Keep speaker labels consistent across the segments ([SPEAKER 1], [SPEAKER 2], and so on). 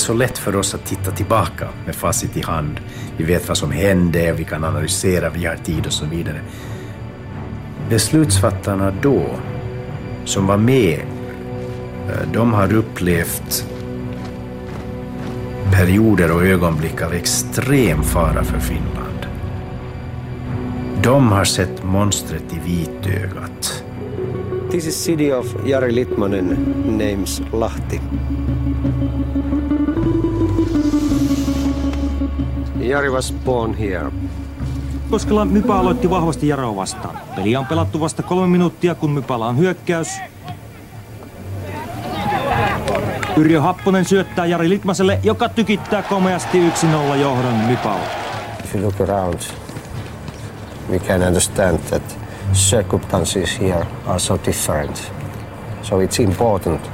[SPEAKER 1] så lätt för oss att titta tillbaka med facit i hand. Vi vet vad som hände, vi kan analysera, vi har tid och så vidare. Beslutsfattarna då, som var med, eh, de har upplevt perioder och ögonblick av extrem fara för Finland. De har sett monstret i vitögat.
[SPEAKER 2] This is city of Jari Litmanen names Lahti. Jari was born here.
[SPEAKER 3] Koskela Mypä aloitti vahvasti Jaroa vastaan. Peli on pelattu vasta kolme minuuttia, kun Mypällä on hyökkäys. Yrjö Happonen syöttää Jari Litmaselle, joka tykittää komeasti 1-0 johdon Mypällä.
[SPEAKER 2] If you look around, we can understand that circumstances here are so different. So it's important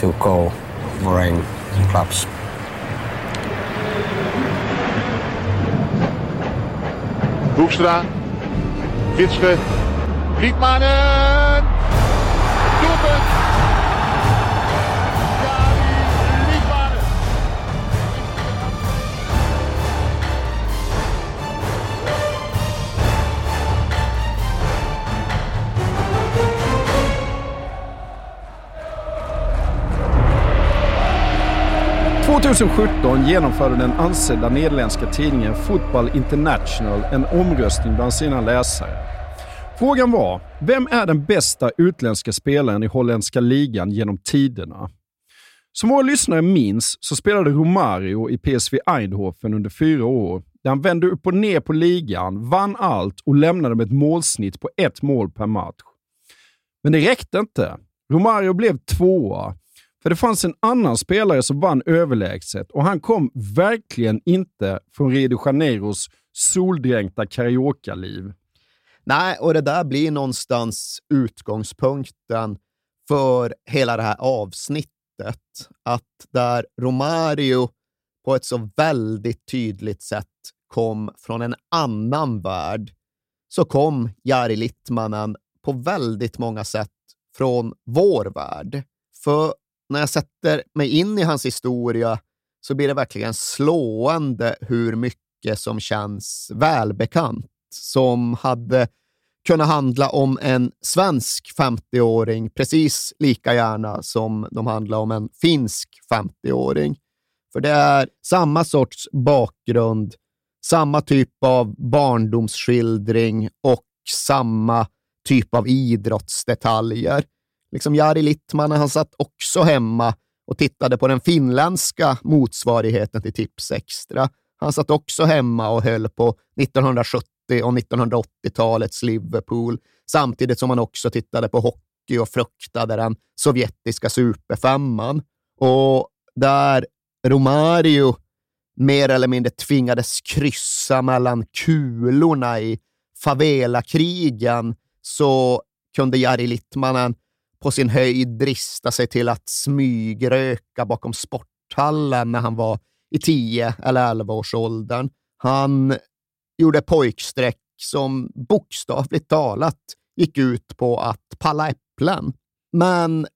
[SPEAKER 2] to go voorheen in clubs.
[SPEAKER 4] Hoekstra, Witsche, Grietmanen, doelpunt!
[SPEAKER 5] 2017 genomförde den ansedda nederländska tidningen Football International en omröstning bland sina läsare. Frågan var, vem är den bästa utländska spelaren i holländska ligan genom tiderna? Som våra lyssnare minns så spelade Romario i PSV Eindhoven under fyra år, där han vände upp och ner på ligan, vann allt och lämnade med ett målsnitt på ett mål per match. Men det räckte inte. Romario blev tvåa, för det fanns en annan spelare som vann överlägset och han kom verkligen inte från Rio de Janeiros soldränkta karaoke-liv.
[SPEAKER 6] Nej, och det där blir någonstans utgångspunkten för hela det här avsnittet. Att där Romario på ett så väldigt tydligt sätt kom från en annan värld, så kom Jari Littmanen på väldigt många sätt från vår värld. För när jag sätter mig in i hans historia så blir det verkligen slående hur mycket som känns välbekant. Som hade kunnat handla om en svensk 50-åring precis lika gärna som de handlar om en finsk 50-åring. För det är samma sorts bakgrund, samma typ av barndomsskildring och samma typ av idrottsdetaljer. Liksom Jari Littmanen, han satt också hemma och tittade på den finländska motsvarigheten till Tipsextra. Han satt också hemma och höll på 1970 och 1980-talets Liverpool, samtidigt som han också tittade på hockey och fruktade den sovjetiska superfemman. Och där Romario mer eller mindre tvingades kryssa mellan kulorna i favelakrigen så kunde Jari Littmanen på sin höjd drista sig till att smygröka bakom sporthallen när han var i 10 eller 11. Han gjorde pojkstreck som bokstavligt talat gick ut på att palla äpplen. Men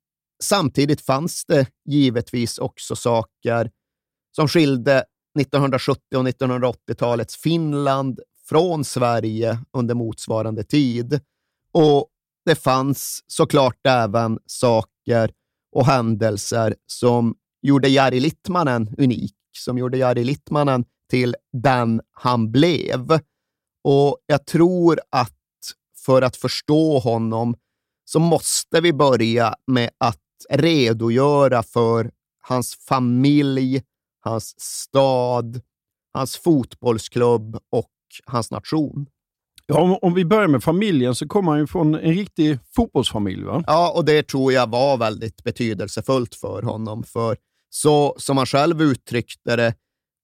[SPEAKER 6] samtidigt fanns det givetvis också saker som skilde 1970 och 1980-talets Finland från Sverige under motsvarande tid. Och det fanns såklart även saker och händelser som gjorde Jari Littmanen unik, som gjorde Jari Littmanen till den han blev. Och jag tror att för att förstå honom så måste vi börja med att redogöra för hans familj, hans stad, hans fotbollsklubb och hans nation.
[SPEAKER 5] Ja, om, om vi börjar med familjen så kommer han ju från en riktig fotbollsfamilj. va?
[SPEAKER 6] Ja, och det tror jag var väldigt betydelsefullt för honom. För så som han själv uttryckte det,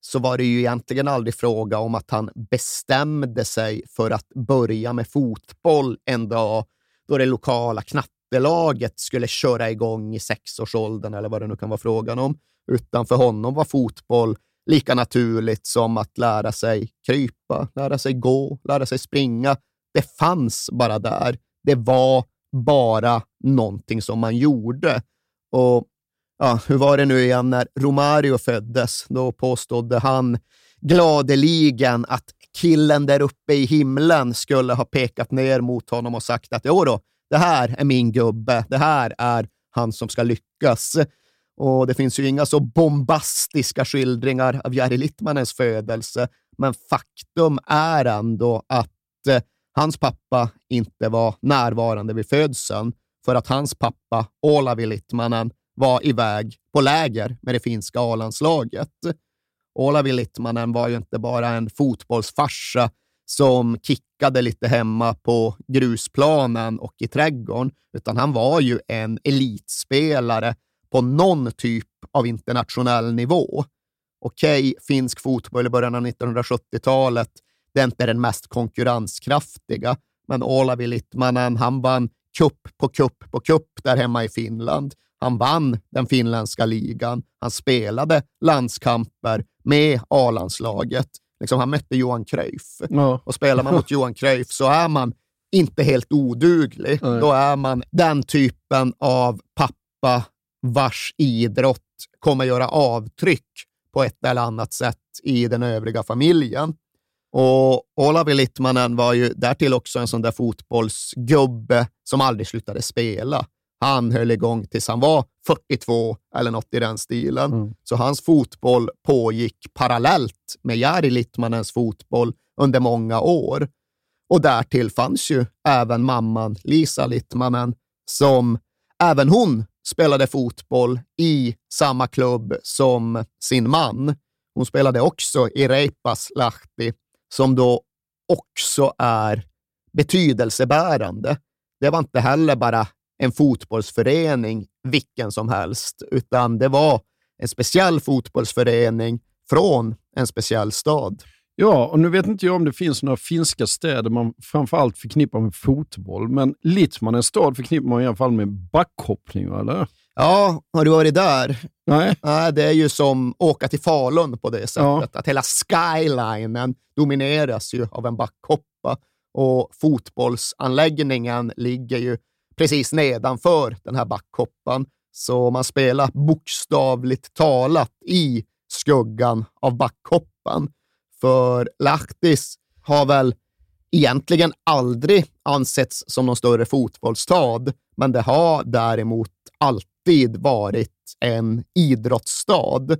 [SPEAKER 6] så var det ju egentligen aldrig fråga om att han bestämde sig för att börja med fotboll en dag då det lokala knattelaget skulle köra igång i sexårsåldern eller vad det nu kan vara frågan om. Utan för honom var fotboll lika naturligt som att lära sig krypa, lära sig gå, lära sig springa. Det fanns bara där. Det var bara någonting som man gjorde. Och ja, hur var det nu igen när Romario föddes? Då påstod han gladeligen att killen där uppe i himlen skulle ha pekat ner mot honom och sagt att jo då, det här är min gubbe. Det här är han som ska lyckas. Och det finns ju inga så bombastiska skildringar av Jari Littmanens födelse, men faktum är ändå att eh, hans pappa inte var närvarande vid födseln för att hans pappa, Olavi Littmanen, var iväg på läger med det finska A-landslaget. Olavi Littmanen var ju inte bara en fotbollsfarsa som kickade lite hemma på grusplanen och i trädgården, utan han var ju en elitspelare på någon typ av internationell nivå. Okej, okay, finsk fotboll i början av 1970-talet, det är inte den mest konkurrenskraftiga, men Olavi Littmanen, han vann kupp på kupp på kupp där hemma i Finland. Han vann den finländska ligan. Han spelade landskamper med A-landslaget. Liksom, han mötte Johan Cruyff. Ja. Och spelar man mot Johan Cruyff så är man inte helt oduglig. Nej. Då är man den typen av pappa vars idrott kommer göra avtryck på ett eller annat sätt i den övriga familjen. Och Olavi Littmanen var ju därtill också en sån där fotbollsgubbe som aldrig slutade spela. Han höll igång tills han var 42 eller något i den stilen. Mm. Så hans fotboll pågick parallellt med Jari Littmanens fotboll under många år. Och därtill fanns ju även mamman Lisa Littmanen som även hon spelade fotboll i samma klubb som sin man. Hon spelade också i Reipas Lahti, som då också är betydelsebärande. Det var inte heller bara en fotbollsförening vilken som helst, utan det var en speciell fotbollsförening från en speciell stad.
[SPEAKER 5] Ja, och nu vet inte jag om det finns några finska städer man framförallt förknippar med fotboll, men Littman, en stad, förknippar man i alla fall med backhoppning, eller?
[SPEAKER 6] Ja, har du varit där?
[SPEAKER 5] Nej.
[SPEAKER 6] Nej, det är ju som åka till Falun på det sättet, ja. att hela skylinen domineras ju av en backhoppa och fotbollsanläggningen ligger ju precis nedanför den här backhoppan. Så man spelar bokstavligt talat i skuggan av backhoppan. För Lahtis har väl egentligen aldrig ansetts som någon större fotbollsstad, men det har däremot alltid varit en idrottsstad.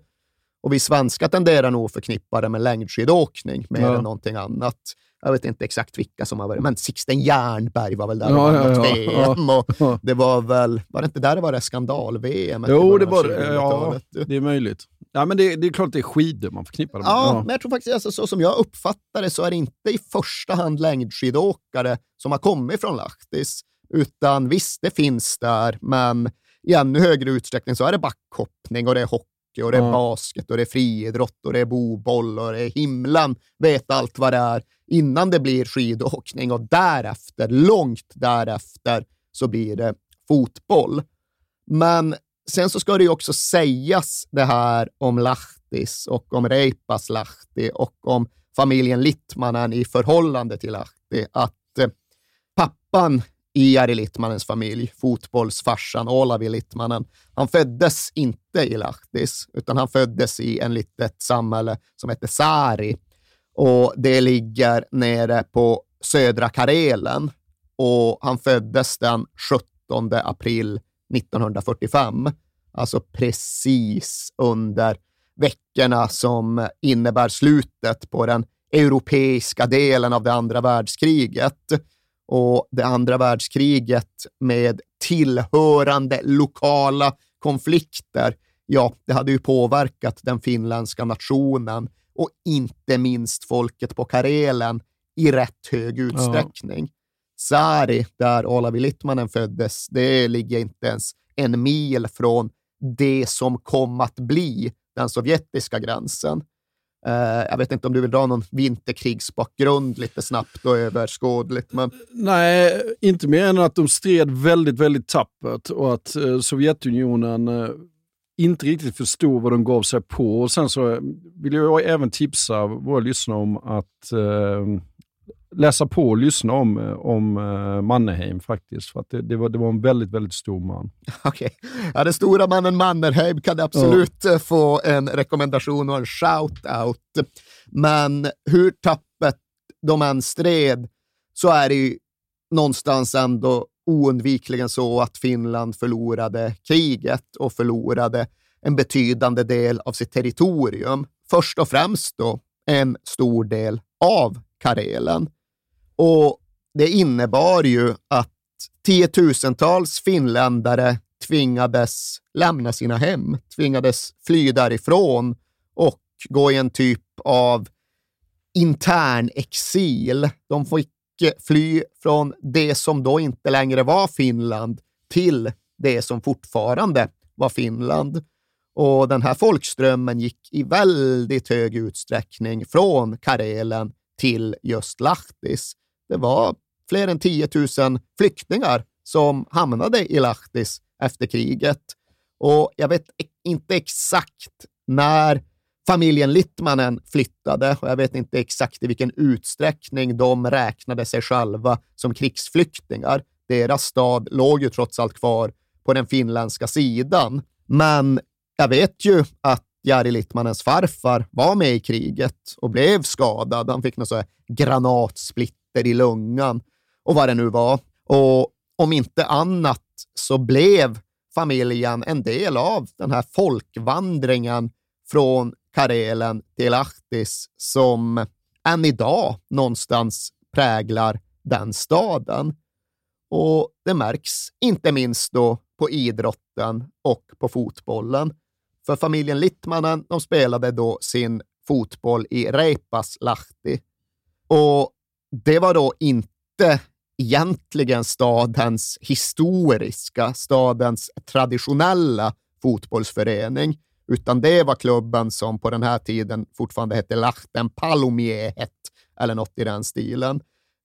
[SPEAKER 6] Och vi svenskar tenderar nog att förknippa det med längdskidåkning mer ja. än någonting annat. Jag vet inte exakt vilka som har varit, men Sixten Jernberg var väl där
[SPEAKER 5] ja,
[SPEAKER 6] och
[SPEAKER 5] ja,
[SPEAKER 6] VM. Och det var väl, var det inte där det var det skandal-VM?
[SPEAKER 5] Jo, det var det. Ja, det är möjligt. Ja, men det, det är klart det är skidor man förknippar det
[SPEAKER 6] med. Ja, men jag tror faktiskt, alltså, så som jag uppfattar det, så är det inte i första hand längdskidåkare som har kommit från Lahtis, utan visst, det finns där, men i ännu högre utsträckning så är det backhoppning och det är hockey och det är ja. basket och det är friidrott och det är boboll och det är himlen vet allt vad det är innan det blir skidåkning och därefter, långt därefter, så blir det fotboll. Men sen så ska det ju också sägas det här om Lahtis och om Reipas Lahti och om familjen Littmanen i förhållande till Lahti att eh, pappan i Jari Littmanens familj, fotbollsfarsan Olavi Littmanen, han föddes inte i Lahtis, utan han föddes i en litet samhälle som heter Sari. Och det ligger nere på södra Karelen. Och han föddes den 17 april 1945, alltså precis under veckorna som innebär slutet på den europeiska delen av det andra världskriget. Och det andra världskriget med tillhörande lokala konflikter, ja, det hade ju påverkat den finländska nationen och inte minst folket på Karelen i rätt hög utsträckning. Ja. Sari, där Olavi Littmanen föddes, det ligger inte ens en mil från det som kom att bli den sovjetiska gränsen. Uh, jag vet inte om du vill dra någon vinterkrigsbakgrund lite snabbt och överskådligt. Men...
[SPEAKER 5] Nej, inte mer än att de stred väldigt, väldigt tappert och att uh, Sovjetunionen uh, inte riktigt förstod vad de gav sig på. Och Sen så vill jag även tipsa våra lyssnare om att läsa på och lyssna om, om uh, Mannerheim faktiskt. För att det, det, var, det var en väldigt, väldigt stor man.
[SPEAKER 6] Okej. Okay. Ja, den stora mannen Mannerheim kan absolut ja. få en rekommendation och en shout-out. Men hur tappet de än stred så är det ju någonstans ändå oundvikligen så att Finland förlorade kriget och förlorade en betydande del av sitt territorium. Först och främst då en stor del av Karelen. Och det innebar ju att tiotusentals finländare tvingades lämna sina hem, tvingades fly därifrån och gå i en typ av intern exil. De fick fly från det som då inte längre var Finland till det som fortfarande var Finland. Och den här folkströmmen gick i väldigt hög utsträckning från Karelen till just Lahtis det var fler än 10 000 flyktingar som hamnade i Lahtis efter kriget. Och jag vet e- inte exakt när familjen Littmanen flyttade och jag vet inte exakt i vilken utsträckning de räknade sig själva som krigsflyktingar. Deras stad låg ju trots allt kvar på den finländska sidan. Men jag vet ju att Jari Littmanens farfar var med i kriget och blev skadad. Han fick något så granatsplitter i lungan och vad det nu var. Och om inte annat så blev familjen en del av den här folkvandringen från Karelen till Ahtis som än idag någonstans präglar den staden. Och det märks inte minst då på idrotten och på fotbollen. För familjen Littmanen, de spelade då sin fotboll i Reipaslahti. Och det var då inte egentligen stadens historiska, stadens traditionella fotbollsförening, utan det var klubben som på den här tiden fortfarande hette Lachten Palomiehet, eller något i den stilen.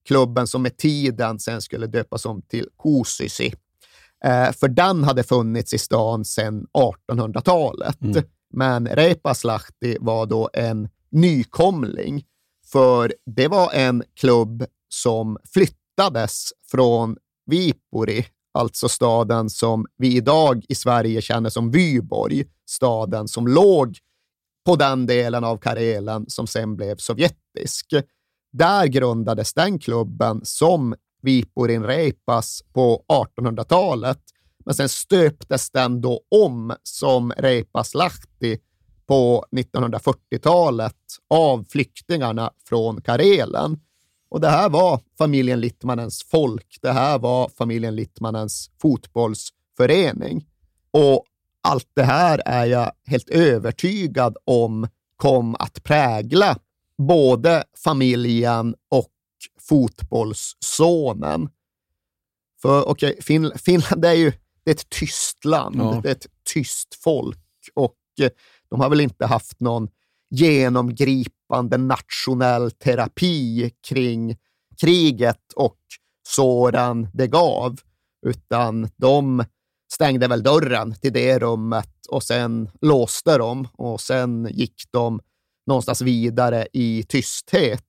[SPEAKER 6] Klubben som med tiden sen skulle döpas om till Kuusisi. Eh, för den hade funnits i stan sedan 1800-talet. Mm. Men Repaslahti var då en nykomling för det var en klubb som flyttades från Vipuri, alltså staden som vi idag i Sverige känner som Vyborg, staden som låg på den delen av Karelen som sen blev sovjetisk. Där grundades den klubben som Viporin Reipas på 1800-talet, men sen stöptes den då om som Reipas Lahti på 1940-talet av flyktingarna från Karelen. Och det här var familjen Littmanens folk. Det här var familjen Littmanens fotbollsförening. Och allt det här är jag helt övertygad om kom att prägla både familjen och fotbollssonen. För okej, okay, fin Finland är ju det är ett tyst land, ja. det är ett tyst folk och de har väl inte haft någon genomgripande nationell terapi kring kriget och såren det gav, utan de stängde väl dörren till det rummet och sen låste de och sen gick de någonstans vidare i tysthet.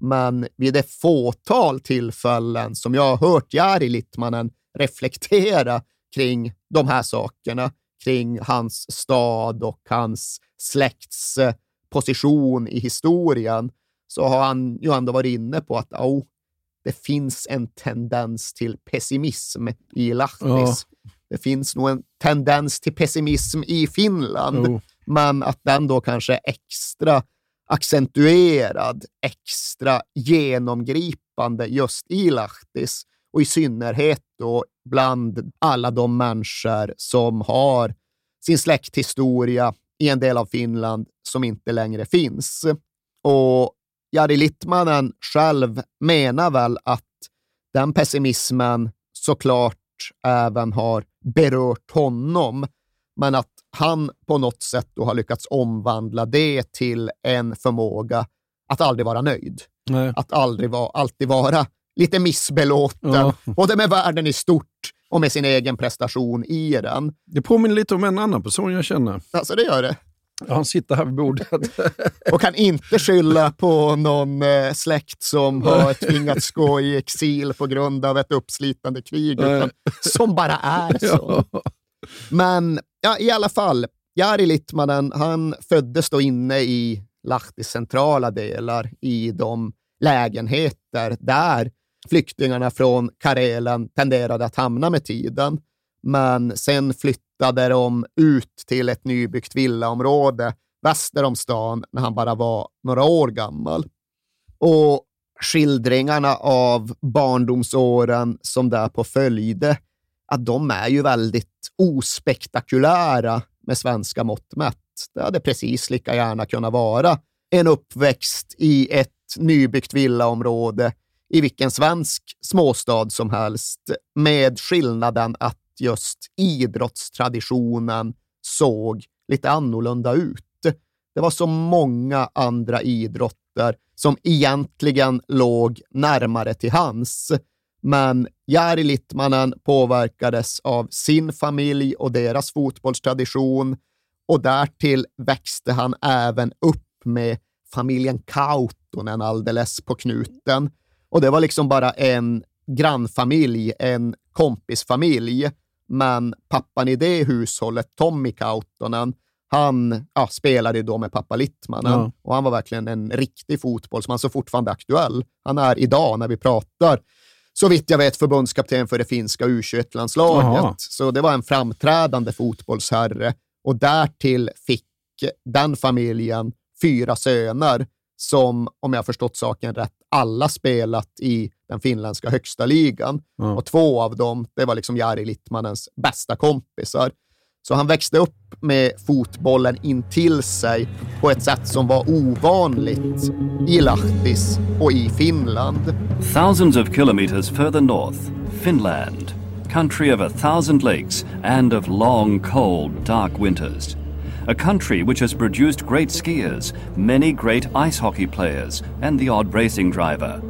[SPEAKER 6] men vid det fåtal tillfällen som jag har hört Jari Littmanen reflektera kring de här sakerna, kring hans stad och hans släkts eh, position i historien, så har han ju ändå varit inne på att oh, det finns en tendens till pessimism i Lahtis. Ja. Det finns nog en tendens till pessimism i Finland, oh. men att den då kanske är extra accentuerad, extra genomgripande just i Lahtis och i synnerhet då bland alla de människor som har sin släkthistoria i en del av Finland som inte längre finns. Och Jari Littmanen själv menar väl att den pessimismen såklart även har berört honom, men att han på något sätt då har lyckats omvandla det till en förmåga att aldrig vara nöjd. Nej. Att aldrig va alltid vara lite missbelåten, ja. både med världen i stort och med sin egen prestation i den.
[SPEAKER 5] Det påminner lite om en annan person jag känner.
[SPEAKER 6] Alltså det gör det?
[SPEAKER 5] Han sitter här vid bordet.
[SPEAKER 6] och kan inte skylla på någon eh, släkt som har tvingats gå i exil på grund av ett uppslitande krig, utan som bara är så. Ja. Men ja, i alla fall, Jari Littmanen, han föddes då inne i Lahtis centrala delar, i de lägenheter där flyktingarna från Karelen tenderade att hamna med tiden. Men sen flyttade de ut till ett nybyggt villaområde väster om stan när han bara var några år gammal. Och skildringarna av barndomsåren som därpå följde, att de är ju väldigt ospektakulära med svenska mått mätt. Det hade precis lika gärna kunnat vara en uppväxt i ett nybyggt villaområde i vilken svensk småstad som helst, med skillnaden att just idrottstraditionen såg lite annorlunda ut. Det var så många andra idrotter som egentligen låg närmare till hans. Men Jari Littmanen påverkades av sin familj och deras fotbollstradition och därtill växte han även upp med familjen Kautonen alldeles på knuten. Och det var liksom bara en grannfamilj, en kompisfamilj. Men pappan i det hushållet, Tommy Kautonen, han ja, spelade då med pappa Littmanen ja. och han var verkligen en riktig fotbollsman, så fortfarande aktuell. Han är idag, när vi pratar, så vitt jag vet förbundskapten för det finska U21-landslaget. Så det var en framträdande fotbollsherre och därtill fick den familjen fyra söner som, om jag förstått saken rätt, alla spelat i den finländska högsta ligan. Mm. Och två av dem, det var liksom Jari Littmanens bästa kompisar. Så han växte upp med fotbollen intill sig på ett sätt som var ovanligt i Lahtis och i Finland.
[SPEAKER 7] Thousands of kilometers further north, Finland, country of a thousand lakes and of long, cold, dark winters. A country which has produced great skiers, many great ice hockey players, and the odd racing driver.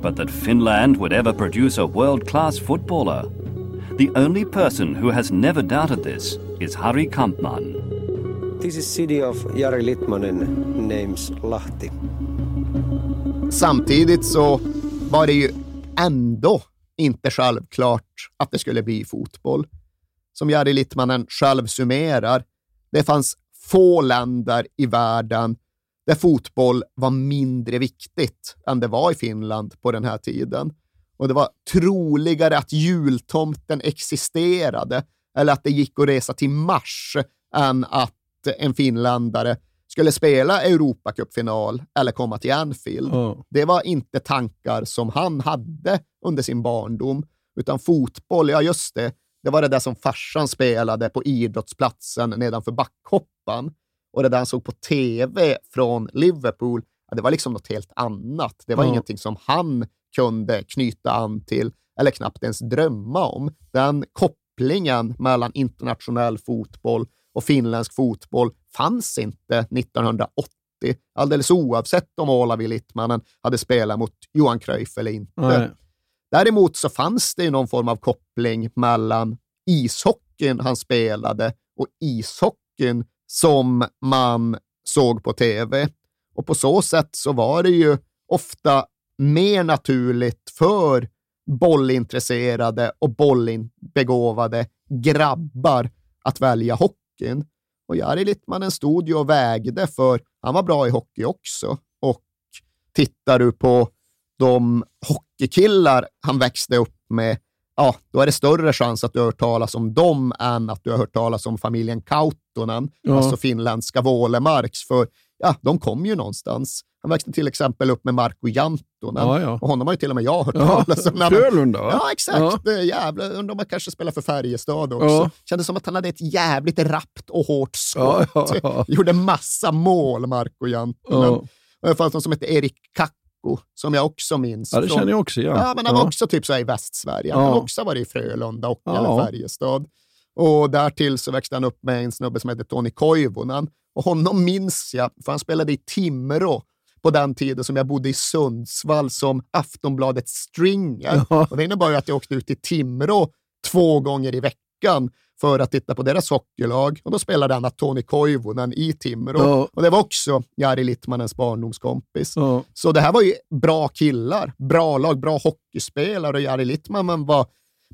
[SPEAKER 7] But that Finland would ever produce a world class footballer The only person who has never doubted this is Harry Kampman.
[SPEAKER 2] This is city of Jari Litmanen names Lahti.
[SPEAKER 6] Samtidigt så var det ju ändå inte självklart att det skulle bli fotboll. Som Jari Littmanen själv summerar, det fanns få länder i världen där fotboll var mindre viktigt än det var i Finland på den här tiden och det var troligare att jultomten existerade eller att det gick att resa till Mars än att en finländare skulle spela Europacupfinal eller komma till Anfield. Mm. Det var inte tankar som han hade under sin barndom, utan fotboll, ja just det, det var det där som farsan spelade på idrottsplatsen nedanför backhoppan. Och det där han såg på tv från Liverpool, ja, det var liksom något helt annat. Det var mm. ingenting som han kunde knyta an till eller knappt ens drömma om. Den kopplingen mellan internationell fotboll och finländsk fotboll fanns inte 1980, alldeles oavsett om Olavi Littmanen hade spelat mot Johan Cruyff eller inte. Nej. Däremot så fanns det någon form av koppling mellan ishockeyn han spelade och ishockeyn som man såg på tv. Och på så sätt så var det ju ofta mer naturligt för bollintresserade och bollbegåvade grabbar att välja hockeyn. Och Jari Littmanen stod ju och vägde, för han var bra i hockey också. Och tittar du på de hockeykillar han växte upp med, ja, då är det större chans att du har hört talas om dem än att du har hört talas om familjen Kautonen,
[SPEAKER 5] Ja.
[SPEAKER 6] alltså finländska Vålemarks, för ja, de kom ju någonstans. Han växte till exempel upp med Marko Jantonen
[SPEAKER 5] Ja, ja.
[SPEAKER 6] och honom har ju till och med jag hört talas om.
[SPEAKER 5] Frölunda, va?
[SPEAKER 6] Ja, exakt.
[SPEAKER 5] Ja.
[SPEAKER 6] Undrar om han kanske spelar för Färjestad också.
[SPEAKER 5] Ja.
[SPEAKER 6] Kändes som att han hade ett jävligt rappt och hårt skott. Gjorde massa mål, Marko Jantonen.
[SPEAKER 5] Ja.
[SPEAKER 6] Det fanns någon som hette Erik Kakko, som jag också minns.
[SPEAKER 5] Ja, det känner jag också igen.
[SPEAKER 6] Ja, men han var
[SPEAKER 5] Ja.
[SPEAKER 6] också typ så i Västsverige. Han
[SPEAKER 5] Ja.
[SPEAKER 6] har också varit i Frölunda och
[SPEAKER 5] Ja.
[SPEAKER 6] Färjestad. Och därtill så växte han upp med en snubbe som hette Toni Koivunen. Och honom minns jag, för han spelade i Timrå på den tiden som jag bodde i Sundsvall som Aftonbladets stringer.
[SPEAKER 5] Ja.
[SPEAKER 6] Och det innebar ju att jag åkte ut till Timrå två gånger i veckan för att titta på deras hockeylag. Och då spelade han Toni Koivunen i Timrå.
[SPEAKER 5] Ja.
[SPEAKER 6] Och det var också Jari Littmanens barndomskompis.
[SPEAKER 5] Ja.
[SPEAKER 6] Så det här var ju bra killar, bra lag, bra hockeyspelare och Jari Littmanen var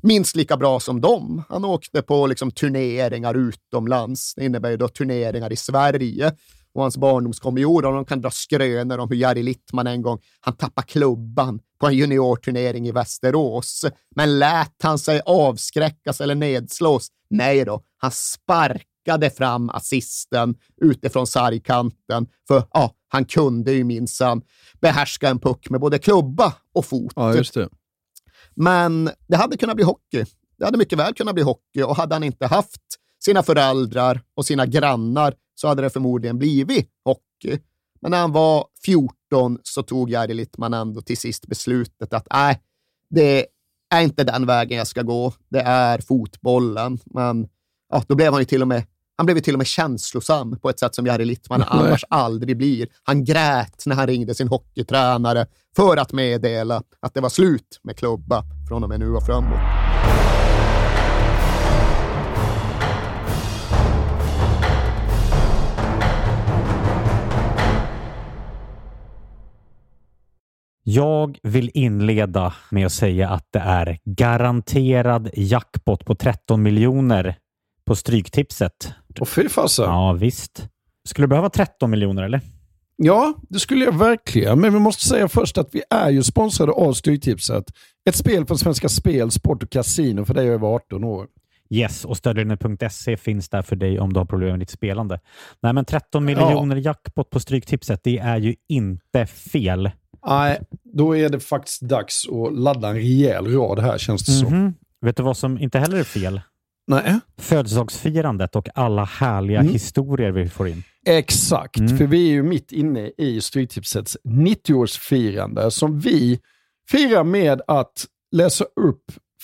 [SPEAKER 6] minst lika bra som dem. Han åkte på liksom turneringar utomlands. Det innebär ju då turneringar i Sverige. Och hans barndomskompisar, de kan dra skrönor om hur Jari Littman en gång, han tappade klubban på en juniorturnering i Västerås. Men lät han sig avskräckas eller nedslås? Nej då, han sparkade fram assisten utifrån sargkanten. För ja, han kunde ju minsann behärska en puck med både klubba och fot.
[SPEAKER 5] ja, just det.
[SPEAKER 6] Men det hade kunnat bli hockey. Det hade mycket väl kunnat bli hockey och hade han inte haft sina föräldrar och sina grannar så hade det förmodligen blivit hockey. Men när han var 14 så tog Jari Littman ändå till sist beslutet att nej, det är inte den vägen jag ska gå. Det är fotbollen. Men ja, då blev han ju till och med han blev till och med känslosam på ett sätt som Jari Littman
[SPEAKER 5] Nej.
[SPEAKER 6] annars aldrig blir. Han grät när han ringde sin hockeytränare för att meddela att det var slut med klubba från och med nu och framåt.
[SPEAKER 3] Jag vill inleda med att säga att det är garanterad jackpot på 13 miljoner på Stryktipset.
[SPEAKER 5] Och fy fasen.
[SPEAKER 3] Ja, visst. Skulle du behöva 13 miljoner eller?
[SPEAKER 5] Ja, det skulle jag verkligen. Men vi måste säga först att vi är ju sponsrade av Stryktipset. Ett spel från Svenska Spel, Sport och Casino för dig över 18 år.
[SPEAKER 3] Yes, och stödlinjen.se finns där för dig om du har problem med ditt spelande. Nej, men 13 miljoner jackpot på Stryktipset, det är ju inte fel.
[SPEAKER 5] Nej, då är det faktiskt dags att ladda en rejäl rad här känns det som.
[SPEAKER 3] Mhm. Vet du vad som inte heller är fel?
[SPEAKER 5] Nej.
[SPEAKER 3] Födelsedagsfirandet och alla härliga
[SPEAKER 5] Mm.
[SPEAKER 3] historier vi får in.
[SPEAKER 5] Exakt,
[SPEAKER 3] Mm.
[SPEAKER 5] för vi är ju mitt inne i Stryktipsets 90-årsfirande som vi firar med att läsa upp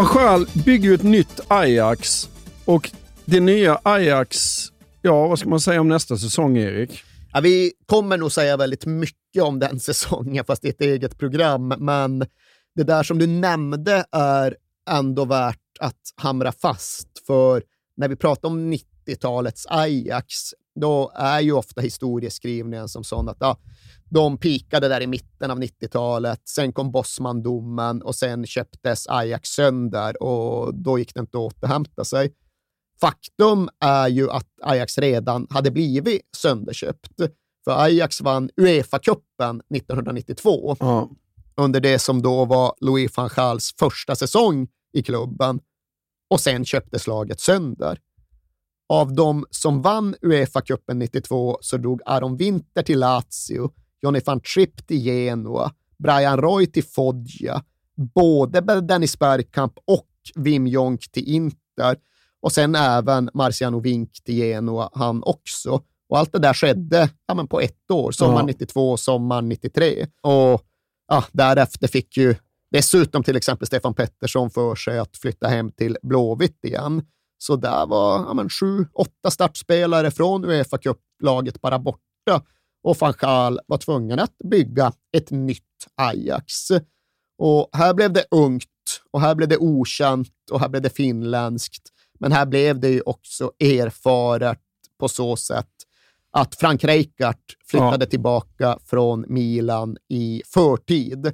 [SPEAKER 5] Van Schaal bygger ju ett nytt Ajax och det nya Ajax, ja vad ska man säga om nästa säsong Erik?
[SPEAKER 6] Ja, vi kommer nog säga väldigt mycket om den säsongen, fast det är ett eget program. Men det där som du nämnde är ändå värt att hamra fast. För när vi pratar om 90-talets Ajax, då är ju ofta historieskrivningen som sån att ja, de pikade där i mitten av 90-talet, sen kom Bosman-domen och sen köptes Ajax sönder och då gick det inte att återhämta sig. Faktum är ju att Ajax redan hade blivit sönderköpt. För Ajax vann Uefa-cupen 1992
[SPEAKER 5] Ja.
[SPEAKER 6] under det som då var Louis van Gaals första säsong i klubben och sen köptes laget sönder. Av de som vann Uefa-cupen 92 så drog Aron Winter till Lazio, Johnny van Tripp till Genoa, Brian Roy till Foggia, både Dennis Bergkamp och Wim Jonk till Inter och sen även Marciano Vink till Genoa, han också. Och allt det där skedde ja, men på ett år, sommaren
[SPEAKER 5] Ja.
[SPEAKER 6] 92, sommaren 93. Och ja, därefter fick ju dessutom till exempel Stefan Pettersson för sig att flytta hem till Blåvitt igen. Så där var ja, men sju, åtta startspelare från Uefa Cup-laget bara borta och van Gaal var tvungen att bygga ett nytt Ajax. Och här blev det ungt och här blev det okänt och här blev det finländskt. Men här blev det ju också erfaret på så sätt att Frank Rijkaard flyttade tillbaka från Milan i förtid.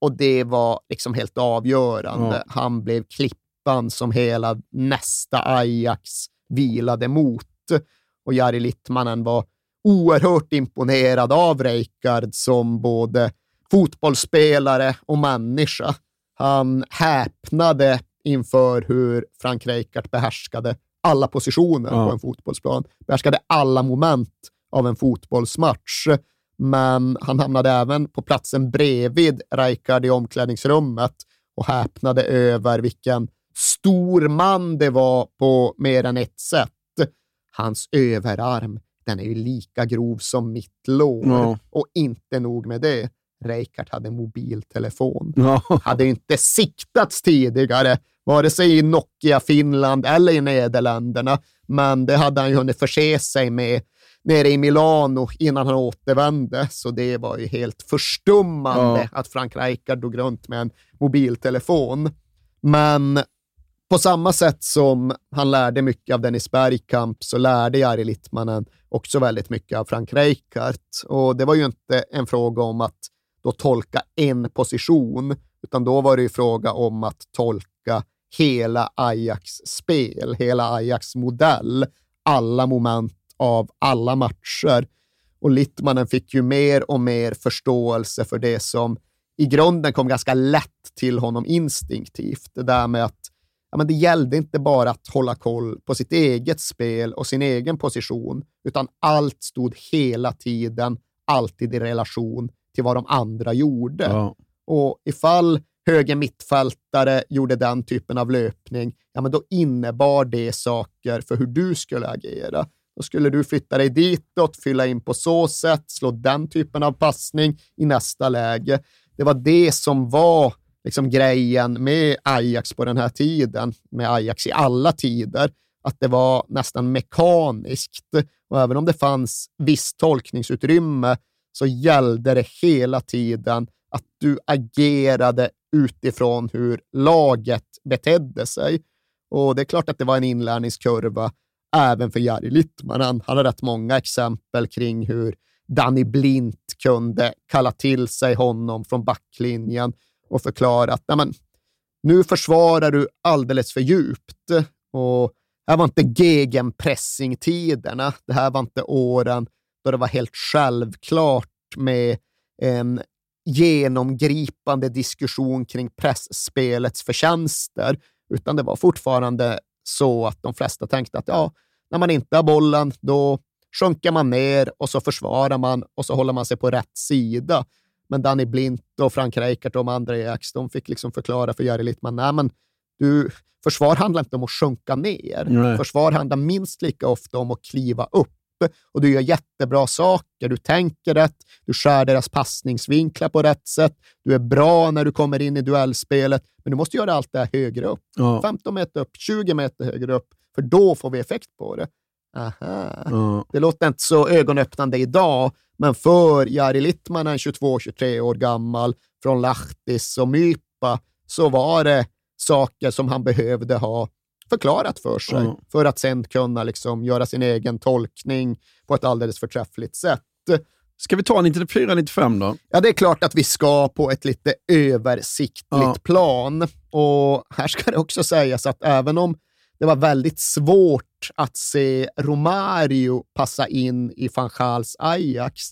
[SPEAKER 6] Och det var liksom helt avgörande.
[SPEAKER 5] Ja.
[SPEAKER 6] Han blev klippan som hela nästa Ajax vilade mot. Och Jari Littmanen var oerhört imponerad av Rijkaard som både fotbollsspelare och människa. Han häpnade inför hur Frank Rijkaard behärskade alla positioner
[SPEAKER 5] Ja.
[SPEAKER 6] på en fotbollsplan, behärskade alla moment av en fotbollsmatch. Men han hamnade även på platsen bredvid Rijkaard i omklädningsrummet och häpnade över vilken stor man det var på mer än ett sätt. Hans överarm, den är ju lika grov som mitt lår.
[SPEAKER 5] Ja.
[SPEAKER 6] Och inte nog med det, Rijkaard hade mobiltelefon
[SPEAKER 5] Ja.
[SPEAKER 6] hade inte siktats tidigare, vare sig i Nokia-Finland eller i Nederländerna, men det hade han ju hunnit förse sig med nere i Milano innan han återvände, så det var ju helt förstummande att Frank Rijkaard drog runt med en mobiltelefon. Men på samma sätt som han lärde mycket av Dennis Bergkamp så lärde Jari Littmanen också väldigt mycket av Frank Rijkaard. Och det var ju inte en fråga om att då tolka en position, utan då var det ju fråga om att tolka hela Ajax spel, hela Ajax modell, alla moment av alla matcher. Och Littmanen fick ju mer och mer förståelse för det som i grunden kom ganska lätt till honom instinktivt. Det där med att ja, men det gällde inte bara att hålla koll på sitt eget spel och sin egen position, utan allt stod hela tiden, alltid i relation till vad de andra gjorde.
[SPEAKER 5] Ja.
[SPEAKER 6] Och ifall höger mittfältare gjorde den typen av löpning, ja, men då innebar det saker för hur du skulle agera. Då skulle du flytta dig ditåt, fylla in på så sätt, slå den typen av passning i nästa läge. Det var det som var liksom grejen med Ajax på den här tiden, med Ajax i alla tider, att det var nästan mekaniskt. Och även om det fanns visst tolkningsutrymme så gällde det hela tiden att du agerade utifrån hur laget betedde sig. Och det är klart att det var en inlärningskurva även för Jari Littmanen. Han hade rätt många exempel kring hur Danny Blint kunde kalla till sig honom från backlinjen och förklara att "Nej, men, nu försvarar du alldeles för djupt. Och det här var inte gegenpressingtiderna. Det här var inte åren då det var helt självklart med en genomgripande diskussion kring pressspelets förtjänster, utan det var fortfarande så att de flesta tänkte att ja, när man inte har bollen, då sjunker man ner och så försvarar man och så håller man sig på rätt sida. Men Danny Blint och Frank Rijkaard och de andra i Ajax, de fick liksom förklara för Jari Littman, nej men du, försvar handlar inte om att sjunka ner.
[SPEAKER 5] Nej.
[SPEAKER 6] Försvar handlar minst lika ofta om att kliva upp. och du gör jättebra saker. Du tänker rätt, du skär deras passningsvinklar på rätt sätt, du är bra när du kommer in i duellspelet, men du måste göra allt det här högre upp.
[SPEAKER 5] Ja.
[SPEAKER 6] 15 meter upp, 20 meter högre upp, för då får vi effekt på det. Aha.
[SPEAKER 5] Ja.
[SPEAKER 6] Det låter inte så ögonöppnande idag, men för Jari Littmanen, 22-23 år gammal, från Lahtis och Mypa, så var det saker som han behövde ha förklarat för sig
[SPEAKER 5] Ja.
[SPEAKER 6] för att sen kunna liksom göra sin egen tolkning på ett alldeles förträffligt sätt.
[SPEAKER 5] Ska vi ta 94-95 då?
[SPEAKER 6] Ja, det är klart att vi ska på ett lite översiktligt
[SPEAKER 5] Ja.
[SPEAKER 6] plan. Och här ska det också sägas att även om det var väldigt svårt att se Romario passa in i van Gaals Ajax,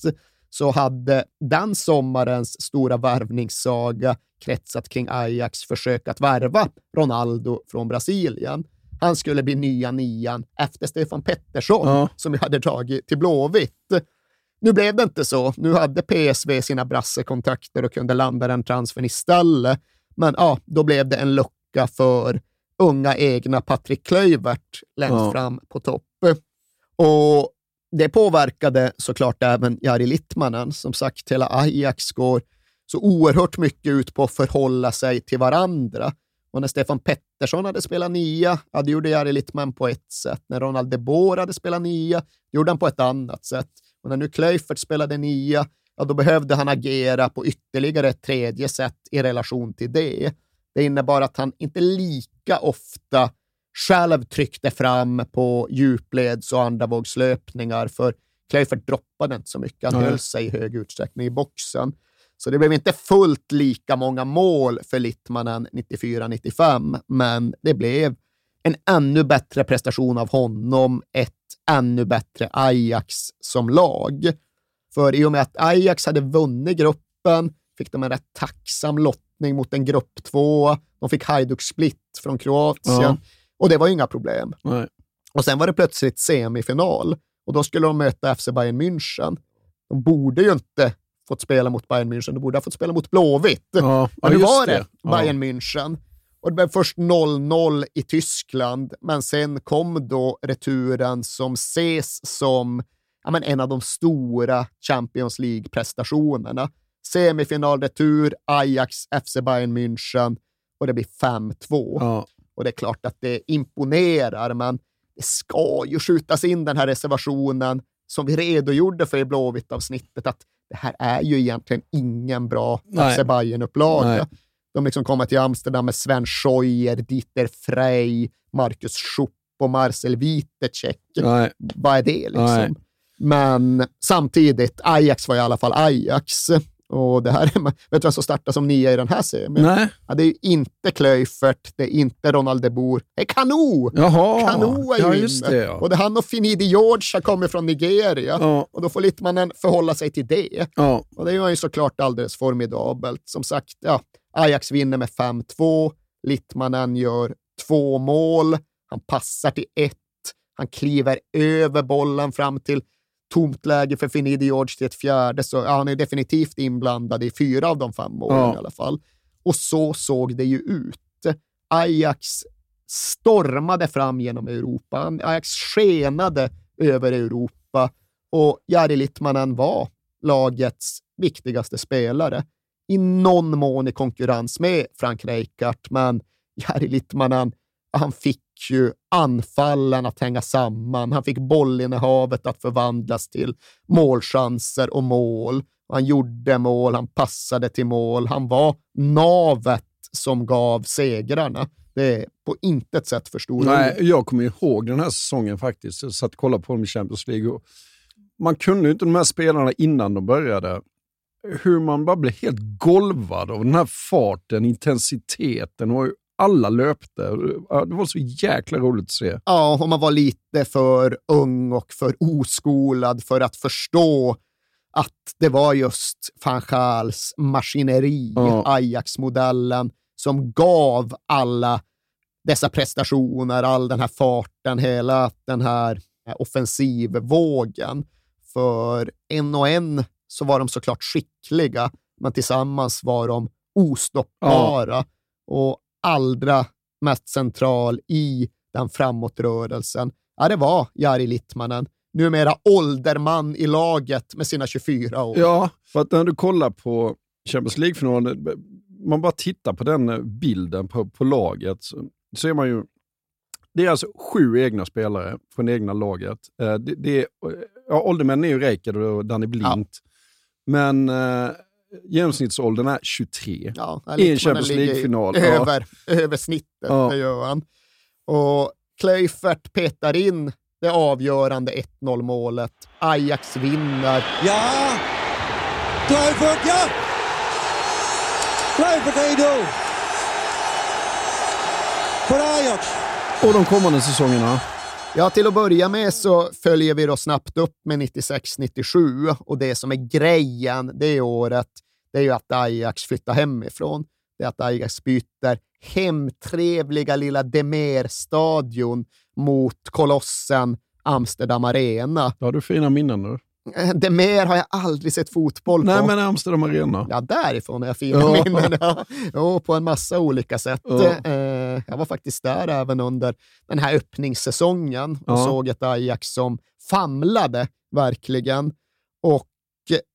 [SPEAKER 6] så hade den sommarens stora värvningssaga kretsat kring Ajax försök att värva Ronaldo från Brasilien. Han skulle bli nya nian efter Stefan Pettersson,
[SPEAKER 5] Ja.
[SPEAKER 6] som vi hade dragit till Blåvitt. Nu blev det inte så. Nu hade PSV sina brassekontakter och kunde landa den transfern istället. Men ja, då blev det en lucka för unga egna Patrik Klöivert längst
[SPEAKER 5] Ja.
[SPEAKER 6] fram på topp. Och det påverkade såklart även Jari Littmanen. Som sagt, hela Ajax går så oerhört mycket ut på att förhålla sig till varandra. Och när Stefan Pettersson hade spelat nia, ja, det gjorde Jari Littman på ett sätt. När Ronald de Boer hade spelat nia, det gjorde han på ett annat sätt. Och när nu Klöifert spelade nia, ja, då behövde han agera på ytterligare ett tredje sätt i relation till det. Det innebar att han inte lika ofta själv tryckte fram på djupleds och andravågslöpningar, för Klöifert droppade inte så mycket. Han höll sig i hög utsträckning i boxen. Så det blev inte fullt lika många mål för Littmanen 94-95, men det blev en ännu bättre prestation av honom, ett ännu bättre Ajax som lag. För i och med att Ajax hade vunnit gruppen fick de en rätt tacksam lottning mot en grupp två. De fick Hajduk Split från Kroatien
[SPEAKER 5] Ja.
[SPEAKER 6] och det var ju inga problem.
[SPEAKER 5] Nej.
[SPEAKER 6] Och sen var det plötsligt semifinal och då skulle de möta FC Bayern München. De borde ju inte fått spela mot Bayern München, de borde ha fått spela mot Blåvitt.
[SPEAKER 5] Ja, ja
[SPEAKER 6] Men nu var det,
[SPEAKER 5] det. Ja.
[SPEAKER 6] Bayern München. Och det blev först 0-0 i Tyskland, men sen kom då returen som ses som ja, men en av de stora Champions League-prestationerna. Semifinalretur, Ajax, FC Bayern München och det blir 5-2.
[SPEAKER 5] Ja.
[SPEAKER 6] Och det är klart att det imponerar, men det ska ju skjutas in den här reservationen som vi redogjorde för i Blåvitt-avsnittet, att det här är ju egentligen ingen bra
[SPEAKER 5] Nej.
[SPEAKER 6] FC Bayern-upplaga. De liksom kommer till Amsterdam med Sven Scheuer, Dieter Frey, Marcus Schupp och Marcel Witecek. Vad är det liksom?
[SPEAKER 5] Nej.
[SPEAKER 6] Men samtidigt, Ajax var i alla fall Ajax. Och det här är, vet du vem som startar som nia i den här semin?
[SPEAKER 5] Nej.
[SPEAKER 6] Ja, det är ju inte Klöifert, det är inte Ronald de Boer, det är Kanu!
[SPEAKER 5] Jaha.
[SPEAKER 6] Kanu är ju
[SPEAKER 5] ja, just
[SPEAKER 6] inne.
[SPEAKER 5] det. Ja.
[SPEAKER 6] Och det är han och Finidi George kommer från Nigeria.
[SPEAKER 5] Ja.
[SPEAKER 6] Och då får Littmannen förhålla sig till det.
[SPEAKER 5] Ja.
[SPEAKER 6] Och det är ju såklart alldeles formidabelt. Som sagt, ja, Ajax vinner med 5-2. Littmannen gör två mål. Han passar till ett. Han kliver över bollen fram till tomt läge för Finidi George till ett fjärde. Så ja, han är definitivt inblandad i fyra av de fem målen
[SPEAKER 5] Ja.
[SPEAKER 6] i alla fall. Och så såg det ju ut. Ajax stormade fram genom Europa. Ajax skenade över Europa och Jari Littmanen var lagets viktigaste spelare. I någon mån i konkurrens med Frank Rijkaard, men Jari Littmanen, han fick ju anfallen att hänga samman. Han fick bollinnehavet att förvandlas till målchanser och mål. Han gjorde mål, han passade till mål. Han var navet som gav segrarna. Det är på intet sätt för stora
[SPEAKER 5] Nej, jag kommer ihåg den här säsongen faktiskt. Jag satt och kollade på dem i Champions League. Och man kunde inte de här spelarna innan de började. Hur man bara blev helt golvad av den här farten, intensiteten och hur alla löpte. Ja, Det var så jäkla roligt att se.
[SPEAKER 6] Ja, och man var lite för ung och för oskolad för att förstå att det var just van Gaals maskineri,
[SPEAKER 5] Ja.
[SPEAKER 6] Ajax-modellen, som gav alla dessa prestationer, all den här farten, hela den här eh, offensivvågen. För en och en så var de såklart skickliga, men tillsammans var de ostoppbara. Och allra mest central i den framåtrörelsen, ja, det var Jari Littmanen. numera ålderman i laget med sina 24 år.
[SPEAKER 5] Ja, för att när du kollar på Champions League-finalen, man bara tittar på den bilden på, på laget, så ser man ju det är alltså sju egna spelare från det egna laget. Eh, det, det är, ja, åldermännen är ju Rijkaard och Danny Blint. Ja. Men eh, genomsnittsåldern är 23
[SPEAKER 6] ja,
[SPEAKER 5] i en Champions League-final.
[SPEAKER 6] Över, ja. över snittet, ja. det gör han. Och Kleifert petar in det avgörande 1-0 målet. Ajax vinner.
[SPEAKER 8] Ja! Kluivert, ja! Kluivert 1-0! För Ajax.
[SPEAKER 5] Och de kommande säsongerna?
[SPEAKER 6] Ja, till att börja med så följer vi då snabbt upp med 96-97 och det som är grejen det året, det är ju att Ajax flyttar hemifrån. Det är att Ajax byter hemtrevliga lilla Demer-stadion mot kolossen Amsterdam Arena.
[SPEAKER 5] Ja, du fina minnen nu.
[SPEAKER 6] Det mer har jag aldrig sett fotboll på.
[SPEAKER 5] Nej, men Amsterdam Arena.
[SPEAKER 6] Ja, därifrån har jag fina ja. minnen. Ja. ja, på en massa olika sätt. Ja. Eh, jag var faktiskt där även under den här öppningssäsongen och ja. såg ett Ajax som famlade verkligen. Och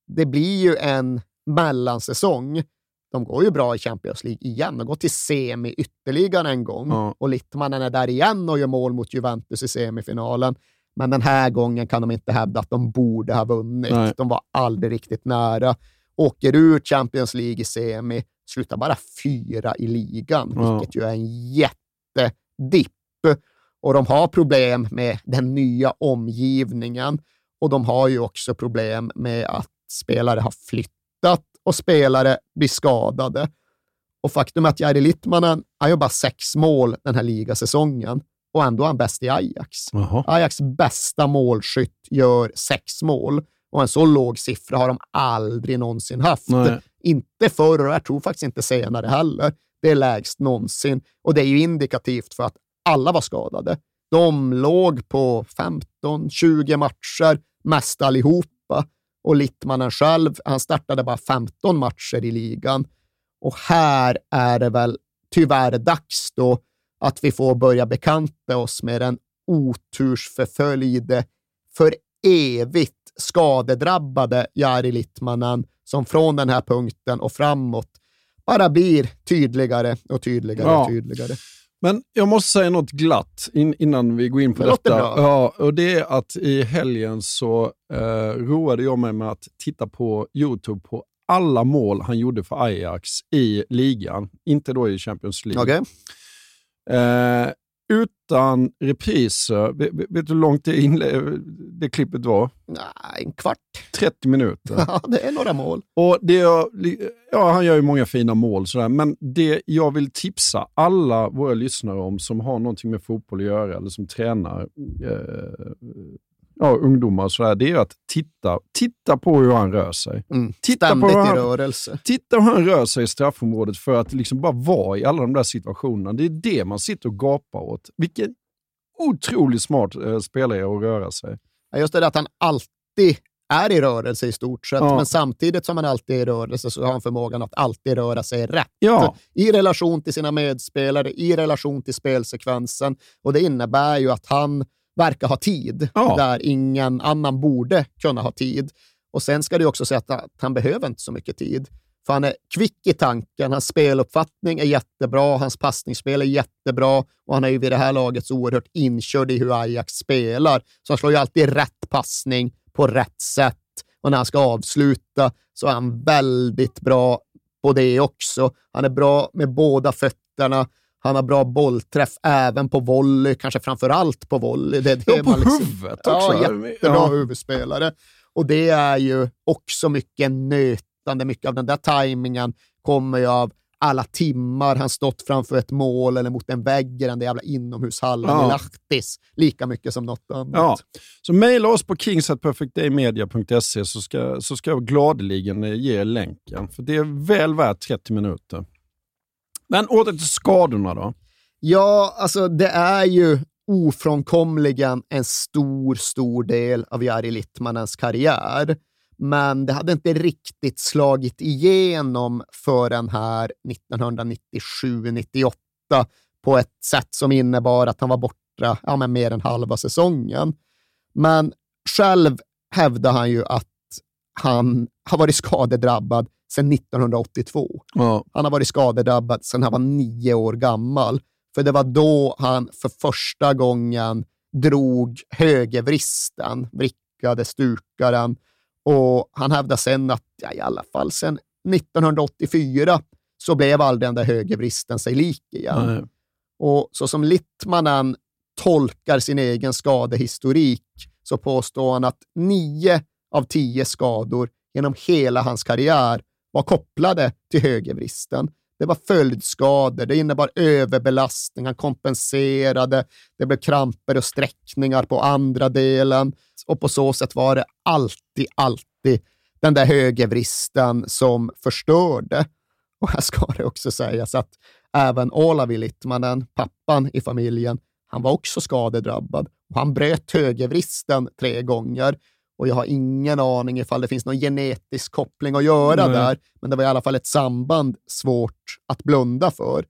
[SPEAKER 6] det blir ju en mellansäsong. De går ju bra i Champions League igen. De går till semi ytterligare en gång ja. och Littmannen är där igen och gör mål mot Juventus i semifinalen. Men den här gången kan de inte hävda att de borde ha vunnit. Nej. De var aldrig riktigt nära. Åker ur Champions League i semi, slutar bara fyra i ligan, ja. vilket ju är en jättedipp. Och de har problem med den nya omgivningen och de har ju också problem med att spelare har flyttat och spelare blir skadade. Och faktum är att Jari Littmanen, han gör bara sex mål den här ligasäsongen och ändå är han bäst i Ajax. Aha. Ajax bästa målskytt gör sex mål och en så låg siffra har de aldrig någonsin haft. Nej. Inte förr och jag tror faktiskt inte senare heller. Det är lägst någonsin och det är ju indikativt för att alla var skadade. De låg på 15-20 matcher, mest allihopa. Och Littmannen själv, han startade bara 15 matcher i ligan. Och här är det väl tyvärr dags då att vi får börja bekanta oss med den otursförföljde, för evigt skadedrabbade Jari Littmanen som från den här punkten och framåt bara blir tydligare och tydligare ja. och tydligare.
[SPEAKER 5] Men jag måste säga något glatt in, innan vi går in på det detta. Ja, och det är att i helgen så eh, roade jag mig med att titta på YouTube på alla mål han gjorde för Ajax i ligan. Inte då i Champions League.
[SPEAKER 6] Okay.
[SPEAKER 5] Eh, utan repriser, vet, du hur långt det, inle- det klippet var?
[SPEAKER 6] Nej, en kvart.
[SPEAKER 5] 30 minuter.
[SPEAKER 6] Ja, det är några mål.
[SPEAKER 5] Och det jag, ja, han gör ju många fina mål, sådär, men det jag vill tipsa alla våra lyssnare om som har någonting med fotboll att göra eller som tränar eh, ja, ungdomar och sådär, det är att titta, titta på hur han rör sig.
[SPEAKER 6] Mm. Titta Ständigt på han, i rörelse.
[SPEAKER 5] Titta hur han rör sig i straffområdet för att liksom bara vara i alla de där situationerna. Det är det man sitter och gapar åt. Vilken otroligt smart eh, spelare att röra sig.
[SPEAKER 6] Ja, just det, att han alltid är i rörelse i stort sett, ja. men samtidigt som han alltid är i rörelse så har han förmågan att alltid röra sig rätt.
[SPEAKER 5] Ja.
[SPEAKER 6] I relation till sina medspelare, i relation till spelsekvensen. Och det innebär ju att han verkar ha tid, ja. där ingen annan borde kunna ha tid. Och Sen ska det också säga att han behöver inte så mycket tid. För han är kvick i tanken, hans speluppfattning är jättebra, hans passningsspel är jättebra och han är ju vid det här laget så oerhört inkörd i hur Ajax spelar. Så han slår ju alltid rätt passning på rätt sätt. Och när han ska avsluta så är han väldigt bra på det också. Han är bra med båda fötterna. Han har bra bollträff även på volley, kanske framför allt på volley. Det, det
[SPEAKER 5] ja, på liksom, huvudet också.
[SPEAKER 6] Ja, jättebra ja. huvudspelare. Och det är ju också mycket nötande. Mycket av den där tajmingen kommer ju av alla timmar han stått framför ett mål eller mot en vägg i den där jävla inomhushallen ja. i Lahtis. Lika mycket som något annat.
[SPEAKER 5] Ja. Så mejla oss på kingsatperfectdaymedia.se så ska, så ska jag gladeligen ge länken. För det är väl värt 30 minuter. Men åter till skadorna då.
[SPEAKER 6] Ja, alltså det är ju ofrånkomligen en stor, stor del av Jari Littmanens karriär. Men det hade inte riktigt slagit igenom förrän här 1997-98 på ett sätt som innebar att han var borta ja, men mer än halva säsongen. Men själv hävdar han ju att han har varit skadedrabbad sedan 1982.
[SPEAKER 5] Ja.
[SPEAKER 6] Han har varit skadedrabbad sedan han var nio år gammal. För det var då han för första gången drog högervristen, vrickade stukaren. Och han hävdar sen att, ja, i alla fall sedan 1984, så blev aldrig den där högervristen sig lik igen.
[SPEAKER 5] Nej.
[SPEAKER 6] Och så som Littmanen tolkar sin egen skadehistorik så påstår han att nio av tio skador genom hela hans karriär var kopplade till högervristen. Det var följdskador, det innebar överbelastning, han kompenserade, det blev kramper och sträckningar på andra delen och på så sätt var det alltid, alltid den där högervristen som förstörde. Och här ska det också sägas att även Olavi Littmanen, pappan i familjen, han var också skadedrabbad och han bröt högervristen tre gånger. Och jag har ingen aning ifall det finns någon genetisk koppling att göra
[SPEAKER 5] Nej.
[SPEAKER 6] där, men det var i alla fall ett samband svårt att blunda för.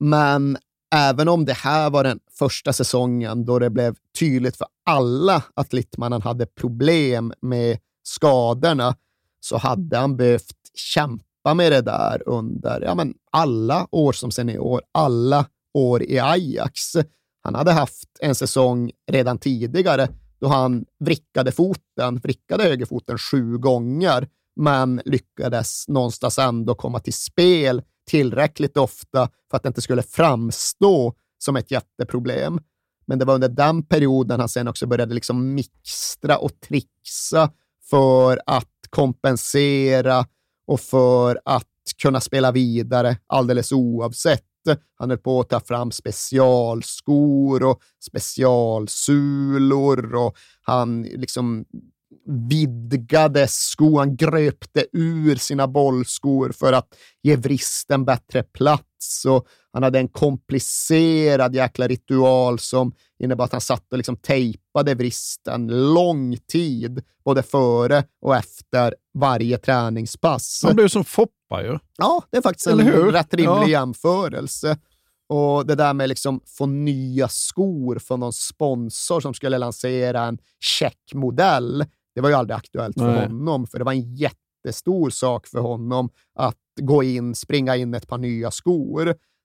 [SPEAKER 6] Men även om det här var den första säsongen då det blev tydligt för alla att Littmanen hade problem med skadorna, så hade han behövt kämpa med det där under ja, men alla år som senior, alla år i Ajax. Han hade haft en säsong redan tidigare då han vrickade foten, vrickade högerfoten sju gånger, men lyckades någonstans ändå komma till spel tillräckligt ofta för att det inte skulle framstå som ett jätteproblem. Men det var under den perioden han sen också började liksom mixtra och trixa för att kompensera och för att kunna spela vidare alldeles oavsett. Eh, han höll på att ta fram specialskor och specialsulor och han liksom vidgade skor, han gröpte ur sina bollskor för att ge vristen bättre plats och han hade en komplicerad jäkla ritual som innebar att han satt och liksom tejpade vristen lång tid, både före och efter varje träningspass.
[SPEAKER 5] Han blev som Foppa ju.
[SPEAKER 6] Ja, det är faktiskt
[SPEAKER 5] Eller
[SPEAKER 6] en
[SPEAKER 5] hur?
[SPEAKER 6] rätt rimlig
[SPEAKER 5] Ja.
[SPEAKER 6] jämförelse. Och det där med liksom få nya skor från någon sponsor som skulle lansera en checkmodell, det var ju aldrig aktuellt för
[SPEAKER 5] Nej.
[SPEAKER 6] honom, för det var en jättestor sak för honom att gå in, springa in ett par nya skor.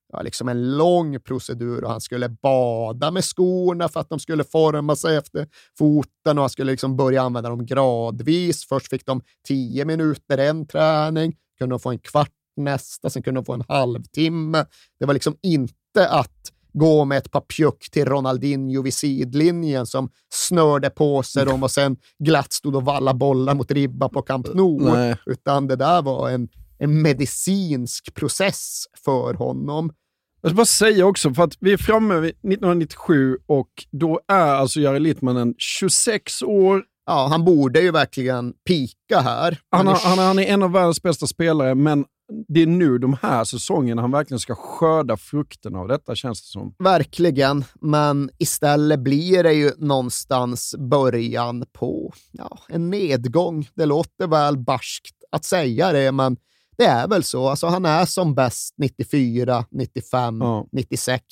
[SPEAKER 6] Det var liksom en lång procedur och han skulle bada med skorna för att de skulle forma sig efter foten och han skulle liksom börja använda dem gradvis. Först fick de tio minuter en träning, kunde de få en kvart nästa, sen kunde de få en halvtimme. Det var liksom inte att gå med ett par pjuck till Ronaldinho vid sidlinjen som snörde på sig dem och sen glatt stod och valla bollar mot ribban på Camp Nou. Utan det där var en, en medicinsk process för honom.
[SPEAKER 5] Jag ska bara säga också, för att vi är framme vid 1997 och då är alltså Jari Littmanen 26 år.
[SPEAKER 6] Ja, han borde ju verkligen pika här.
[SPEAKER 5] Han,
[SPEAKER 6] Men
[SPEAKER 5] har, han, han är en av världens bästa spelare, men det är nu de här säsongerna han verkligen ska skörda frukten av detta, känns det som.
[SPEAKER 6] Verkligen, men istället blir det ju någonstans början på ja, en nedgång. Det låter väl barskt att säga det, men det är väl så. Alltså, han är som bäst 94, 95,
[SPEAKER 5] Ja.
[SPEAKER 6] 96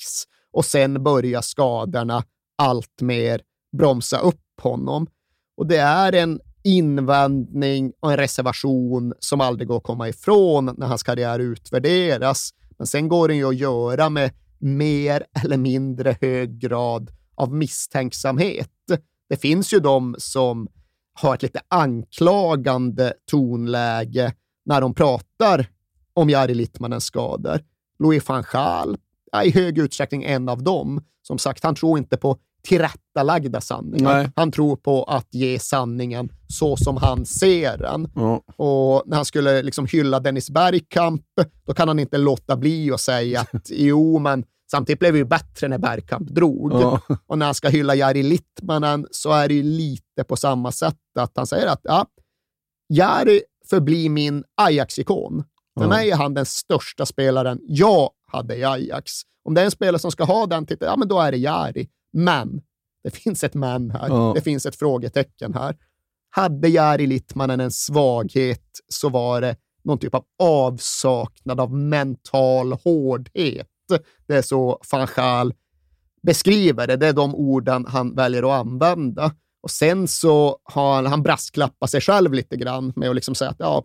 [SPEAKER 6] och sen börjar skadorna allt mer bromsa upp honom. Och det är en invändning och en reservation som aldrig går att komma ifrån när hans karriär utvärderas. Men sen går den ju att göra med mer eller mindre hög grad av misstänksamhet. Det finns ju de som har ett lite anklagande tonläge när de pratar om Jari Littmanens skador. Louis van Gaal är i hög utsträckning en av dem. Som sagt, han tror inte på tillrättalagda sanningar.
[SPEAKER 5] Nej.
[SPEAKER 6] Han tror på att ge sanningen så som han ser den.
[SPEAKER 5] Ja.
[SPEAKER 6] Och när han skulle liksom hylla Dennis Bergkamp, då kan han inte låta bli att säga att jo, men samtidigt blev det ju bättre när Bergkamp drog.
[SPEAKER 5] Ja.
[SPEAKER 6] Och när han ska hylla Jari Littmanen så är det ju lite på samma sätt att han säger att ja, Jari förblir min Ajax-ikon. För
[SPEAKER 5] Ja.
[SPEAKER 6] mig är han den största spelaren jag hade i Ajax. Om det är en spelare som ska ha den titeln, ja men då är det Jari. Men, det finns ett men här.
[SPEAKER 5] Ja.
[SPEAKER 6] Det finns ett frågetecken här. Hade Jari Littmanen en svaghet så var det någon typ av avsaknad av mental hårdhet. Det är så van beskriver det. Det är de orden han väljer att använda. Och sen så har han, han brasklappat sig själv lite grann med att liksom säga att ja,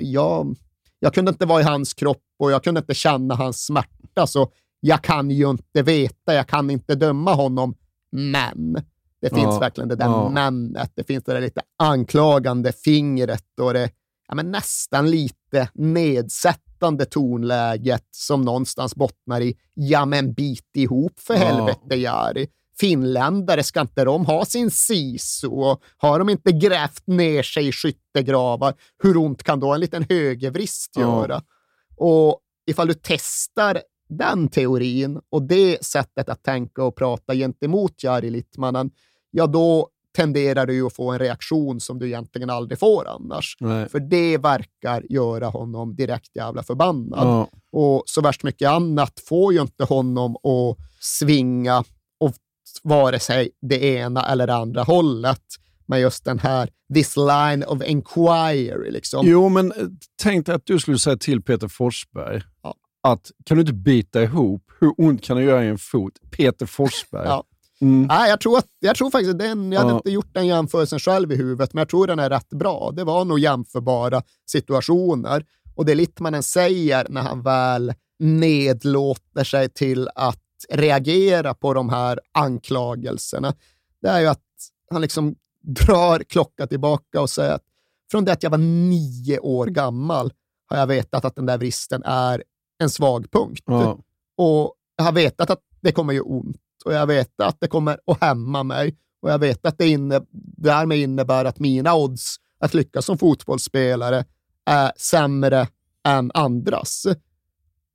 [SPEAKER 6] jag, jag kunde inte vara i hans kropp och jag kunde inte känna hans smärta, så jag kan ju inte veta, jag kan inte döma honom, men det finns
[SPEAKER 5] Ja,
[SPEAKER 6] verkligen det där
[SPEAKER 5] ja.
[SPEAKER 6] mennet. Det finns det där lite anklagande fingret och det ja, men nästan lite nedsättande tonläget som någonstans bottnar i ja men bit ihop för helvete Jari. Finländare, ska inte de ha sin siso? Och har de inte grävt ner sig i skyttegravar, hur ont kan då en liten högervrist göra? Och ifall du testar den teorin och det sättet att tänka och prata gentemot Jari Littmanen, ja då tenderar du att få en reaktion som du egentligen aldrig får annars.
[SPEAKER 5] Nej.
[SPEAKER 6] För det verkar göra honom direkt jävla förbannad.
[SPEAKER 5] Ja.
[SPEAKER 6] Och så värst mycket annat får ju inte honom att svinga åt vare sig det ena eller det andra hållet med just den här this line of inquiry. Liksom.
[SPEAKER 5] Jo, men eh, tänk dig att du skulle säga till Peter Forsberg att kan du inte bita ihop? Hur ont kan det göra i en fot? Peter Forsberg.
[SPEAKER 6] Ja.
[SPEAKER 5] Mm.
[SPEAKER 6] Nej, jag, tror att, jag tror faktiskt den, jag hade
[SPEAKER 5] Ja.
[SPEAKER 6] inte gjort den jämförelsen själv i huvudet, men jag tror den är rätt bra. Det var nog jämförbara situationer. Och det Littmanen säger när han väl nedlåter sig till att reagera på de här anklagelserna, det är ju att han liksom drar klockan tillbaka och säger att från det att jag var nio år gammal har jag vetat att den där vristen är en svag punkt.
[SPEAKER 5] Ja.
[SPEAKER 6] Och jag har vetat att det kommer göra ont och jag vet att det kommer att hämma mig och jag vet att det inne, därmed innebär att mina odds att lyckas som fotbollsspelare är sämre än andras.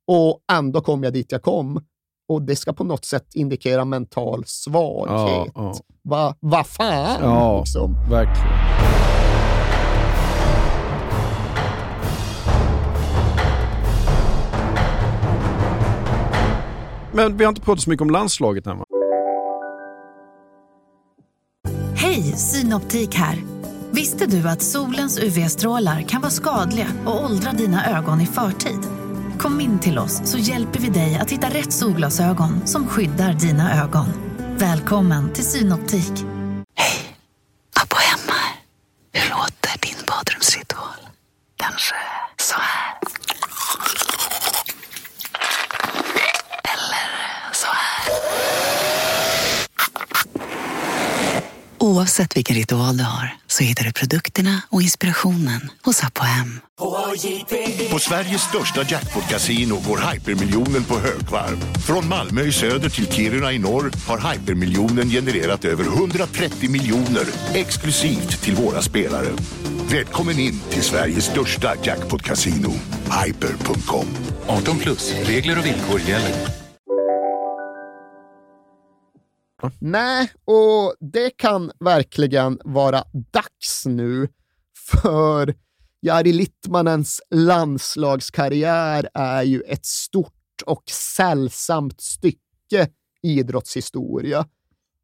[SPEAKER 6] Och ändå kom jag dit jag kom och det ska på något sätt indikera mental svaghet.
[SPEAKER 5] Ja, ja.
[SPEAKER 6] Vad va fan?
[SPEAKER 5] Ja,
[SPEAKER 6] liksom.
[SPEAKER 5] verkligen. Men vi har inte pratat så mycket om landslaget än va?
[SPEAKER 9] Hej, Synoptik här. Visste du att solens UV-strålar kan vara skadliga och åldra dina ögon i förtid? Kom in till oss så hjälper vi dig att hitta rätt solglasögon som skyddar dina ögon. Välkommen till Synoptik. Hej!
[SPEAKER 10] Abba hemma. Hur låter din badrumsritual? Kanske så här. Eller så här. Oavsett vilken ritual du har så hittar du produkterna och inspirationen hos Apohem.
[SPEAKER 11] På Sveriges största jackpot-kasino går hypermiljonen på högvarv. Från Malmö i söder till Kiruna i norr har hypermiljonen genererat över 130 miljoner exklusivt till våra spelare. Välkommen in till Sveriges största jackpot-kasino, hyper.com.
[SPEAKER 12] 18 plus, regler och villkor gäller.
[SPEAKER 6] Nej, och det kan verkligen vara dags nu för Jari Littmanens landslagskarriär är ju ett stort och sällsamt stycke idrottshistoria.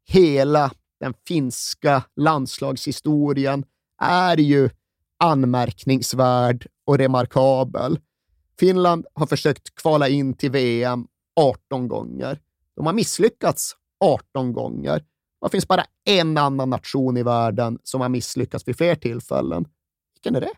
[SPEAKER 6] Hela den finska landslagshistorien är ju anmärkningsvärd och remarkabel. Finland har försökt kvala in till VM 18 gånger. De har misslyckats 18 gånger. Det finns bara en annan nation i världen som har misslyckats vid fler tillfällen. Vilken är det?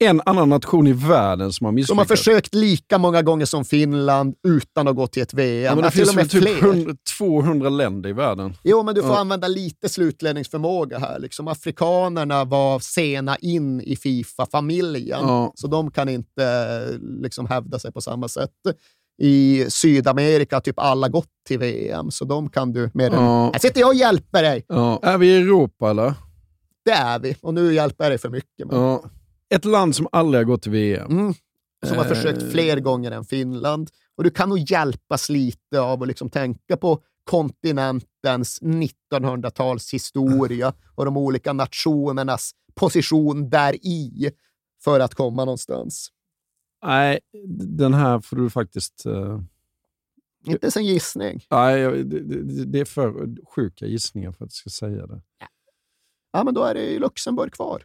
[SPEAKER 5] En annan nation i världen som har
[SPEAKER 6] De
[SPEAKER 5] misslyckats.
[SPEAKER 6] har försökt lika många gånger som Finland utan att gå till ett VM.
[SPEAKER 5] Ja, men det
[SPEAKER 6] till
[SPEAKER 5] finns väl typ
[SPEAKER 6] fler.
[SPEAKER 5] 100, 200 länder i världen.
[SPEAKER 6] Jo, men du får
[SPEAKER 5] Ja.
[SPEAKER 6] använda lite slutledningsförmåga här. Liksom, afrikanerna var sena in i Fifa-familjen,
[SPEAKER 5] Ja.
[SPEAKER 6] så de kan inte liksom, hävda sig på samma sätt. I Sydamerika typ alla gått till VM, så de kan du mer än...
[SPEAKER 5] Ja.
[SPEAKER 6] Här sitter jag och hjälper dig!
[SPEAKER 5] Ja. Är vi i Europa eller?
[SPEAKER 6] Det är vi, och nu hjälper jag dig för mycket. Men...
[SPEAKER 5] Ja. Ett land som aldrig har gått till VM.
[SPEAKER 6] Mm. Som har
[SPEAKER 5] Eh.
[SPEAKER 6] försökt fler gånger än Finland. Och du kan nog hjälpas lite av att liksom tänka på kontinentens 1900-talshistoria och de olika nationernas position där i för att komma någonstans.
[SPEAKER 5] Nej, den här får du faktiskt... eh,
[SPEAKER 6] Inte ens en gissning.
[SPEAKER 5] nej, det, det, är för sjuka gissningar för att jag ska säga det.
[SPEAKER 6] Ja, men då är det ju Luxemburg kvar.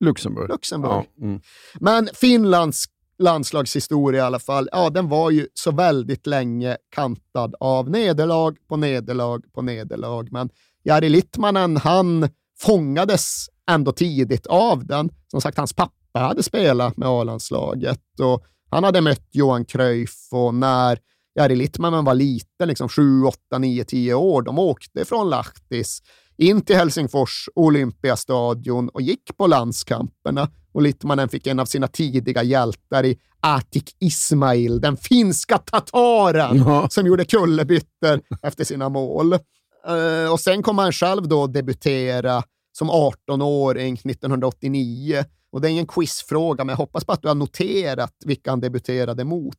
[SPEAKER 5] Luxemburg.
[SPEAKER 6] Luxemburg.
[SPEAKER 5] Ja, mm.
[SPEAKER 6] Men Finlands landslagshistoria i alla fall, ja, den var ju så väldigt länge kantad av nederlag på nederlag på nederlag. Men Jari Littmanen, han fångades ändå tidigt av den. Som sagt, hans pappa hade spelat med A-landslaget och han hade mött Johan Cruyff och när Jari Littmanen var liten, liksom 7, 8, 9, 10 år, de åkte från Lahtis in till Helsingfors Olympiastadion och gick på landskamperna. Och Littmanen fick en av sina tidiga hjältar i Atik Ismail, den finska tataren
[SPEAKER 5] Ja.
[SPEAKER 6] som gjorde kullerbyttor efter sina mål. Eh, och sen kom han själv då debutera som 18-åring 1989. Och det är ingen quizfråga, men jag hoppas på att du har noterat vilka han debuterade mot.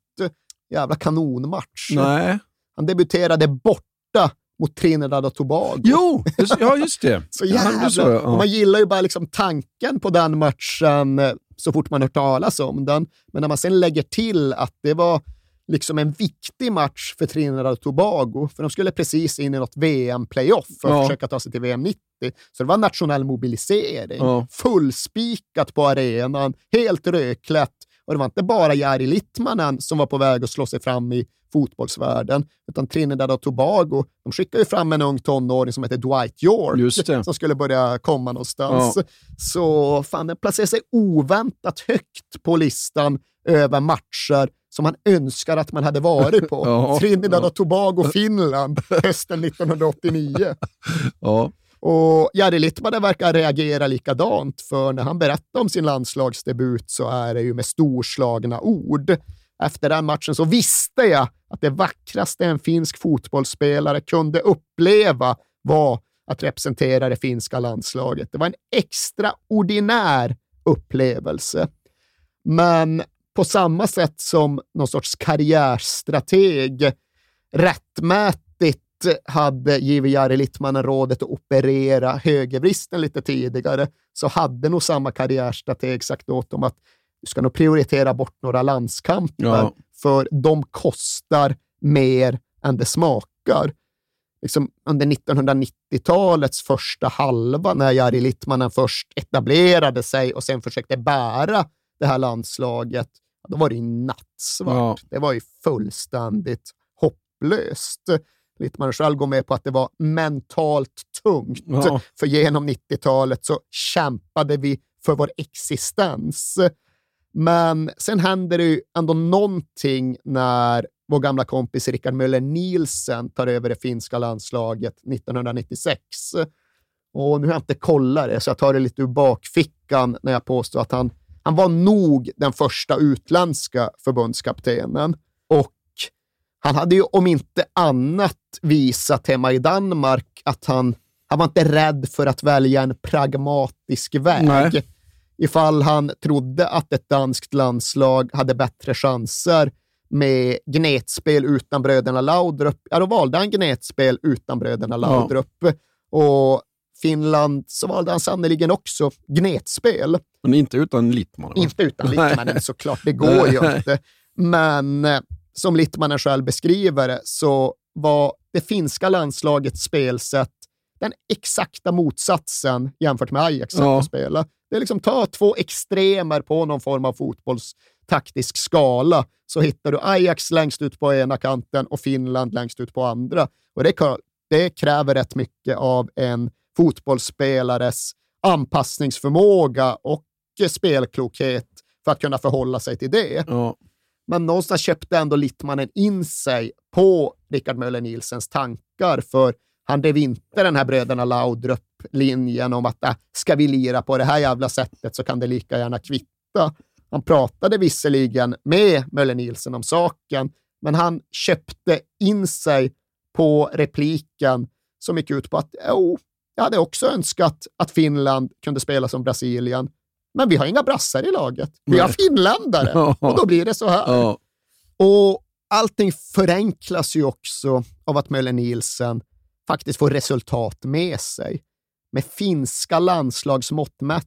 [SPEAKER 6] Jävla kanonmatch.
[SPEAKER 5] Nej.
[SPEAKER 6] Han debuterade borta mot Trinidad och Tobago.
[SPEAKER 5] Jo, just- ja just det.
[SPEAKER 6] Så jävla...
[SPEAKER 5] det, ja.
[SPEAKER 6] man gillar ju bara liksom tanken på den matchen eh, så fort man hört talas om den. Men när man sen lägger till att det var liksom en viktig match för Trinidad och Tobago, för de skulle precis in i något VM-playoff för att
[SPEAKER 5] Ja.
[SPEAKER 6] försöka ta sig till VM 90. Så det var nationell mobilisering.
[SPEAKER 5] Ja.
[SPEAKER 6] Fullspikat på arenan, helt rödklätt. Och det var inte bara Jari Littmanen som var på väg att slå sig fram i fotbollsvärlden, utan Trinidad och Tobago, de skickade ju fram en ung tonåring som heter Dwight York, som skulle börja komma någonstans.
[SPEAKER 5] Ja.
[SPEAKER 6] Så fan, den placerar sig oväntat högt på listan över matcher som man önskar att man hade varit på.
[SPEAKER 5] Ja,
[SPEAKER 6] Trinidad och Tobago, Finland, hösten 1989.
[SPEAKER 5] Ja.
[SPEAKER 6] Och Jari Littmanen verkar reagera likadant, för när han berättar om sin landslagsdebut så är det ju med storslagna ord. Efter den matchen så visste jag att det vackraste en finsk fotbollsspelare kunde uppleva var att representera det finska landslaget. Det var en extraordinär upplevelse. Men på samma sätt som någon sorts karriärstrateg rättmätigt hade givit Jari Littmanen rådet att operera högervristen lite tidigare, så hade nog samma karriärstrateg sagt åt dem att du ska nog prioritera bort några landskamper,
[SPEAKER 5] Ja.
[SPEAKER 6] för de kostar mer än det smakar. Liksom under 1990-talets första halva, när Jari Littmanen först etablerade sig och sen försökte bära det här landslaget, då var det ju nattsvart. Det var ju fullständigt hopplöst. Littmanen själv går med på att det var mentalt tungt.
[SPEAKER 5] Ja.
[SPEAKER 6] För genom 90-talet så kämpade vi för vår existens. Men sen händer det ju ändå någonting när vår gamla kompis Rickard Möller Nielsen tar över det finska landslaget 1996. Och nu har jag inte kollat det, så jag tar det lite ur bakfickan när jag påstår att han, han var nog den första utländska förbundskaptenen. Och han hade ju om inte annat visat hemma i Danmark att han, han var inte rädd för att välja en pragmatisk väg.
[SPEAKER 5] Nej.
[SPEAKER 6] Ifall han trodde att ett danskt landslag hade bättre chanser med gnetspel utan bröderna Laudrup, ja då valde han gnetspel utan bröderna Laudrup. Och Finland så valde han sannerligen också gnetspel.
[SPEAKER 5] Men inte utan Littman. va?
[SPEAKER 6] Inte utan
[SPEAKER 5] Nej.
[SPEAKER 6] Littmanen såklart, det går ju inte. Men eh, som Littmanen själv beskriver det så var det finska landslagets spelsätt den exakta motsatsen jämfört med Ajax sätt
[SPEAKER 5] Ja.
[SPEAKER 6] att spela. Det är liksom ta två extremer på någon form av fotbollstaktisk skala så hittar du Ajax längst ut på ena kanten och Finland längst ut på andra. Och det, det kräver rätt mycket av en fotbollsspelares anpassningsförmåga och spelklokhet för att kunna förhålla sig till det.
[SPEAKER 5] Ja.
[SPEAKER 6] Men någonstans köpte ändå Littmanen in sig på Rickard Möller Nielsens tankar, för han drev inte den här bröderna Laudrup-linjen om att äh, ska vi lira på det här jävla sättet så kan det lika gärna kvitta. Han pratade visserligen med Möller Nielsen om saken, men han köpte in sig på repliken som gick ut på att jo, jag hade också önskat att Finland kunde spela som Brasilien, men vi har inga brassar i laget. Vi har finländare och då blir det så här. Och allting förenklas ju också av att Möller Nielsen faktiskt får resultat med sig. Med finska landslagsmått mätt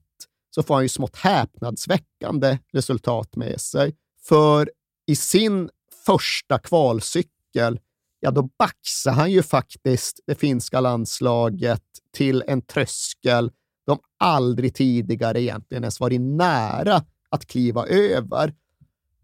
[SPEAKER 6] så får han ju smått häpnadsväckande resultat med sig. För i sin första kvalcykel, ja då baxar han ju faktiskt det finska landslaget till en tröskel de aldrig tidigare egentligen ens varit nära att kliva över.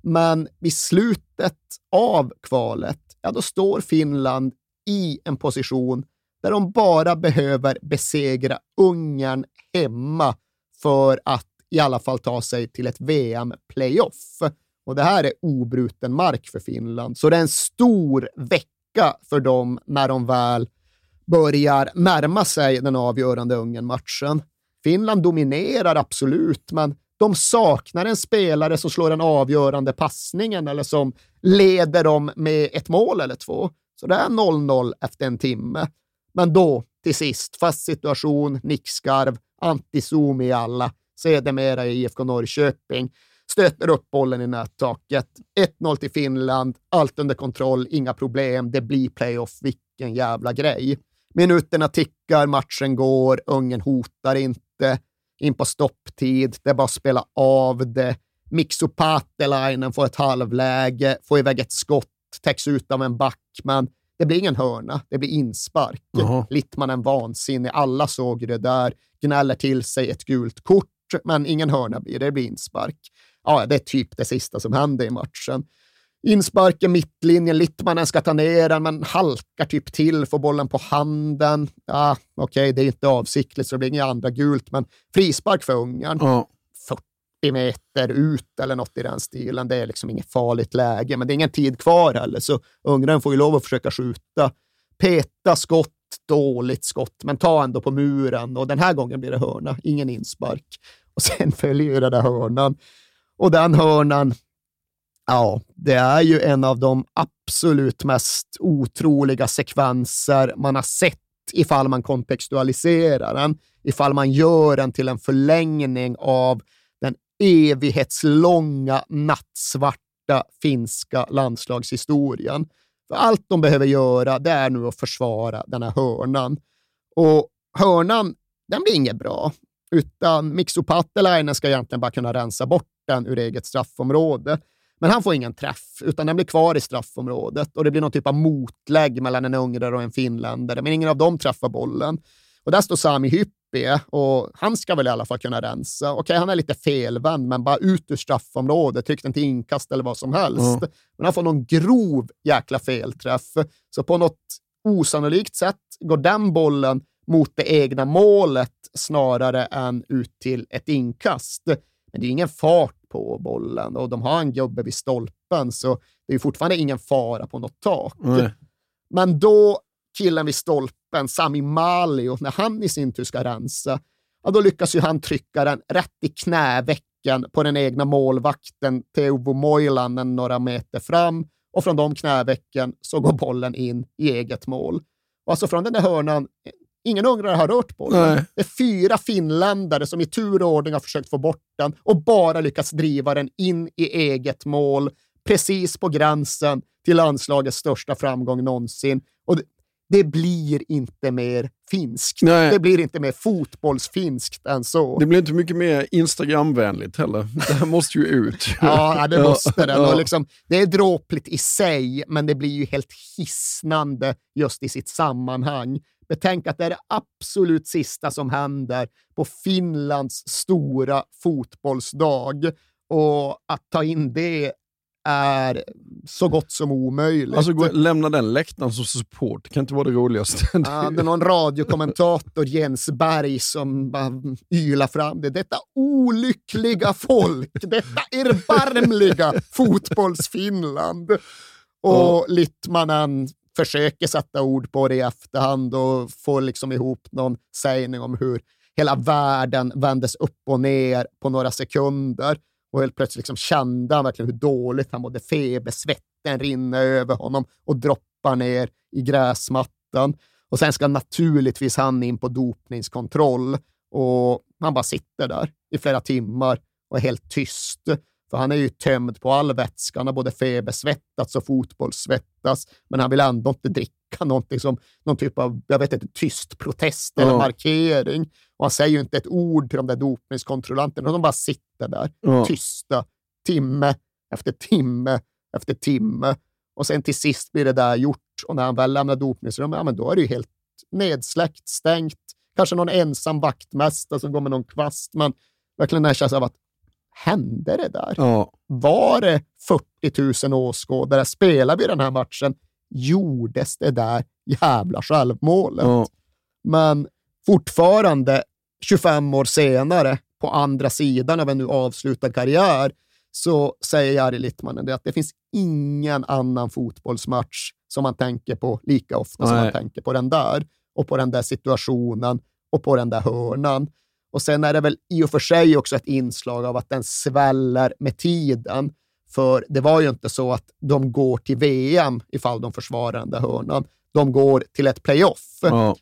[SPEAKER 6] Men vid slutet av kvalet, ja då står Finland i en position där de bara behöver besegra Ungern hemma för att i alla fall ta sig till ett VM-playoff. Och det här är obruten mark för Finland, så det är en stor vecka för dem när de väl börjar närma sig den avgörande Ungern-matchen. Finland dominerar absolut, men de saknar en spelare som slår den avgörande passningen eller som leder dem med ett mål eller två. Så det är 0-0 efter en timme. Men då, till sist, fast situation, nickskarv, antizoom i alla, sedermera i IFK Norrköping, stöter upp bollen i nättaket. 1-0 till Finland, allt under kontroll, inga problem, det blir playoff, vilken jävla grej. Minuterna tickar, matchen går, Ungern hotar inte, in på stopptid, det är bara att spela av det. Mikso Patelainen får ett halvläge, får iväg ett skott, täcks ut av en back, men det blir ingen hörna, det blir inspark.
[SPEAKER 5] Jaha.
[SPEAKER 6] Littmanen vansinnig, alla såg det där, gnäller till sig ett gult kort, men ingen hörna blir det, det blir inspark. Ja, det är typ det sista som händer i matchen. Insparken mittlinjen, Littmanen ska ta ner den, men halkar typ till, får bollen på handen. Ja, Okej, det är inte avsiktligt, så det blir inga andra gult, men frispark för Ungern.
[SPEAKER 5] Ja.
[SPEAKER 6] 40 meter ut eller något i den stilen. Det är liksom inget farligt läge, men det är ingen tid kvar heller, så Ungern får ju lov att försöka skjuta. Peta skott, dåligt skott, men ta ändå på muren och den här gången blir det hörna, ingen inspark. Och sen följer ju den där hörnan. Och den hörnan, ja, det är ju en av de absolut mest otroliga sekvenser man har sett ifall man kontextualiserar den, ifall man gör den till en förlängning av den evighetslånga, nattsvarta finska landslagshistorien. För allt de behöver göra, det är nu att försvara den här hörnan. Och hörnan, den blir inget bra, utan Mikso Patelainen ska egentligen bara kunna rensa bort den ur eget straffområde. Men han får ingen träff, utan den blir kvar i straffområdet och det blir någon typ av motlägg mellan en ungrare och en finländare, men ingen av dem träffar bollen. Och där står Sami Hyppie och han ska väl i alla fall kunna rensa. Okej, han är lite felvänd, men bara ut ur straffområdet, tryck den till inkast eller vad som helst.
[SPEAKER 5] Mm.
[SPEAKER 6] Men han får någon grov jäkla felträff. Så på något osannolikt sätt går den bollen mot det egna målet snarare än ut till ett inkast. Men det är ingen fart på bollen och de har en gubbe vid stolpen, så det är fortfarande ingen fara på något tak.
[SPEAKER 5] Nej.
[SPEAKER 6] Men då killen vid stolpen, Sami Malio, när han i sin tur ska rensa, ja, då lyckas ju han trycka den rätt i knävecken på den egna målvakten Teuvo Moilanen några meter fram och från de knävecken så går bollen in i eget mål. Och alltså från den där hörnan, ingen ungrare har rört bollen.
[SPEAKER 5] Nej.
[SPEAKER 6] Det är fyra finländare som i tur och ordning har försökt få bort den och bara lyckats driva den in i eget mål, precis på gränsen till landslagets största framgång någonsin. Och det, det blir inte mer finskt.
[SPEAKER 5] Nej.
[SPEAKER 6] Det blir inte mer fotbollsfinskt än så.
[SPEAKER 5] Det blir inte mycket mer Instagramvänligt heller. Det här måste ju ut.
[SPEAKER 6] Ja, det måste.
[SPEAKER 5] Ja.
[SPEAKER 6] Och liksom, det är dråpligt i sig, men det blir ju helt hisnande just i sitt sammanhang. Betänk att det är det absolut sista som händer på Finlands stora fotbollsdag och att ta in det är så gott som omöjligt.
[SPEAKER 5] Alltså gå, lämna den läktaren som support, det kan inte vara det roligaste.
[SPEAKER 6] Ja, det är någon radiokommentator, Jens Berg, som bara ylar fram det. Detta olyckliga folk, detta erbarmliga fotbollsfinland. Och Littmanen försöker sätta ord på det i efterhand och får liksom ihop någon sägning om hur hela världen vändes upp och ner på några sekunder. Och helt plötsligt liksom kände han verkligen hur dåligt han mådde. Febersvetten rinner över honom och droppar ner i gräsmattan. Och sen ska naturligtvis han in på dopningskontroll och han bara sitter där i flera timmar och är helt tyst. För han är ju tömd på all vätska. Han har både febersvettats och fotbollssvettats, men han vill ändå inte dricka någonting som någon typ av, jag vet inte, tyst protest eller
[SPEAKER 5] Ja.
[SPEAKER 6] markering. Och han säger ju inte ett ord till de där dopningskontrollanterna. De bara sitter där,
[SPEAKER 5] Ja.
[SPEAKER 6] tysta, timme efter timme efter timme. Och sen till sist blir det där gjort. Och när han väl lämnar dopningsrummet, ja, men då är det ju helt nedsläckt, stängt. Kanske någon ensam vaktmästare som går med någon kvast, men verkligen den här känslan av att hände det där?
[SPEAKER 5] Ja.
[SPEAKER 6] Var det 40 000 åskådare? Spelar vi den här matchen gjordes det där jävla självmålet.
[SPEAKER 5] Ja.
[SPEAKER 6] Men fortfarande, 25 år senare, på andra sidan av en nu avslutad karriär, så säger Jari Littmanen det att det finns ingen annan fotbollsmatch som man tänker på lika ofta som
[SPEAKER 5] Nej.
[SPEAKER 6] man tänker på den där och på den där situationen och på den där hörnan. Och sen är det väl i och för sig också ett inslag av att den sväller med tiden. För det var ju inte så att de går till VM ifall de försvarar den där hörnan. De går till ett playoff.
[SPEAKER 5] Ja.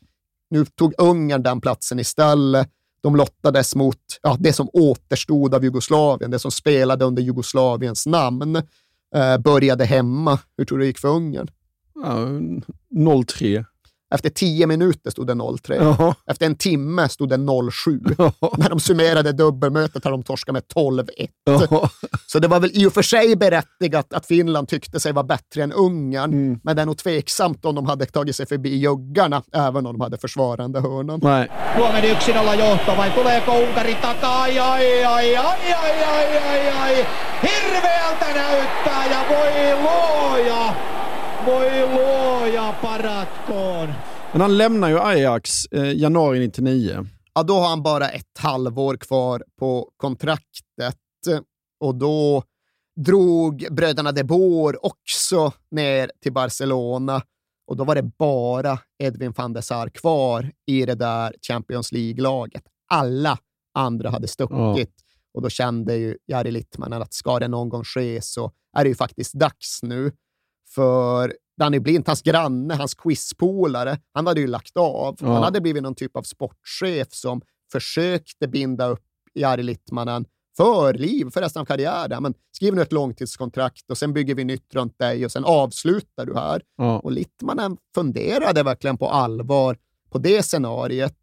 [SPEAKER 6] Nu tog Ungern den platsen istället. De lottades mot ja, det som återstod av Jugoslavien, det som spelade under Jugoslaviens namn. Eh, började hemma. Hur tror du det gick för Ungern?
[SPEAKER 5] Ja, 0-3.
[SPEAKER 6] Efter tio minuter stod det 0-3.
[SPEAKER 5] Ja.
[SPEAKER 6] Efter en timme stod det 0-7. När de summerade dubbelmötet har de torskat med 12-1.
[SPEAKER 5] Ja.
[SPEAKER 6] Så det var väl i och för sig berättigat att Finland tyckte sig vara bättre än Ungern,
[SPEAKER 5] Mm.
[SPEAKER 6] men det är nog tveksamt om de hade tagit sig förbi juggarna, även om de hade försvarande hörnan.
[SPEAKER 5] Nej.
[SPEAKER 13] Suomen 1-0 johto vai tuleeko Unkari takaa? Ai ai ai ai ai ai ai ai. Hirveältä näyttää ja voi luoja, voi luoja paratkoon.
[SPEAKER 5] Men han lämnar ju Ajax eh, januari 99.
[SPEAKER 6] Ja, då har han bara ett halvår kvar på kontraktet och då drog bröderna de Boer också ner till Barcelona och då var det bara Edwin van der Sar kvar i det där Champions League-laget. Alla andra hade stuckit och då kände ju Jari Littmanen att ska det någon gång ske så är det ju faktiskt dags nu. För Danny Blint, hans granne, hans quizpolare, han hade ju lagt av.
[SPEAKER 5] Ja.
[SPEAKER 6] Han hade blivit någon typ av sportchef som försökte binda upp Jari Littmanen för liv, för resten av karriären. Men skriv nu ett långtidskontrakt och sen bygger vi nytt runt dig och sen avslutar du här.
[SPEAKER 5] Ja.
[SPEAKER 6] Och Littmanen funderade verkligen på allvar på det scenariet.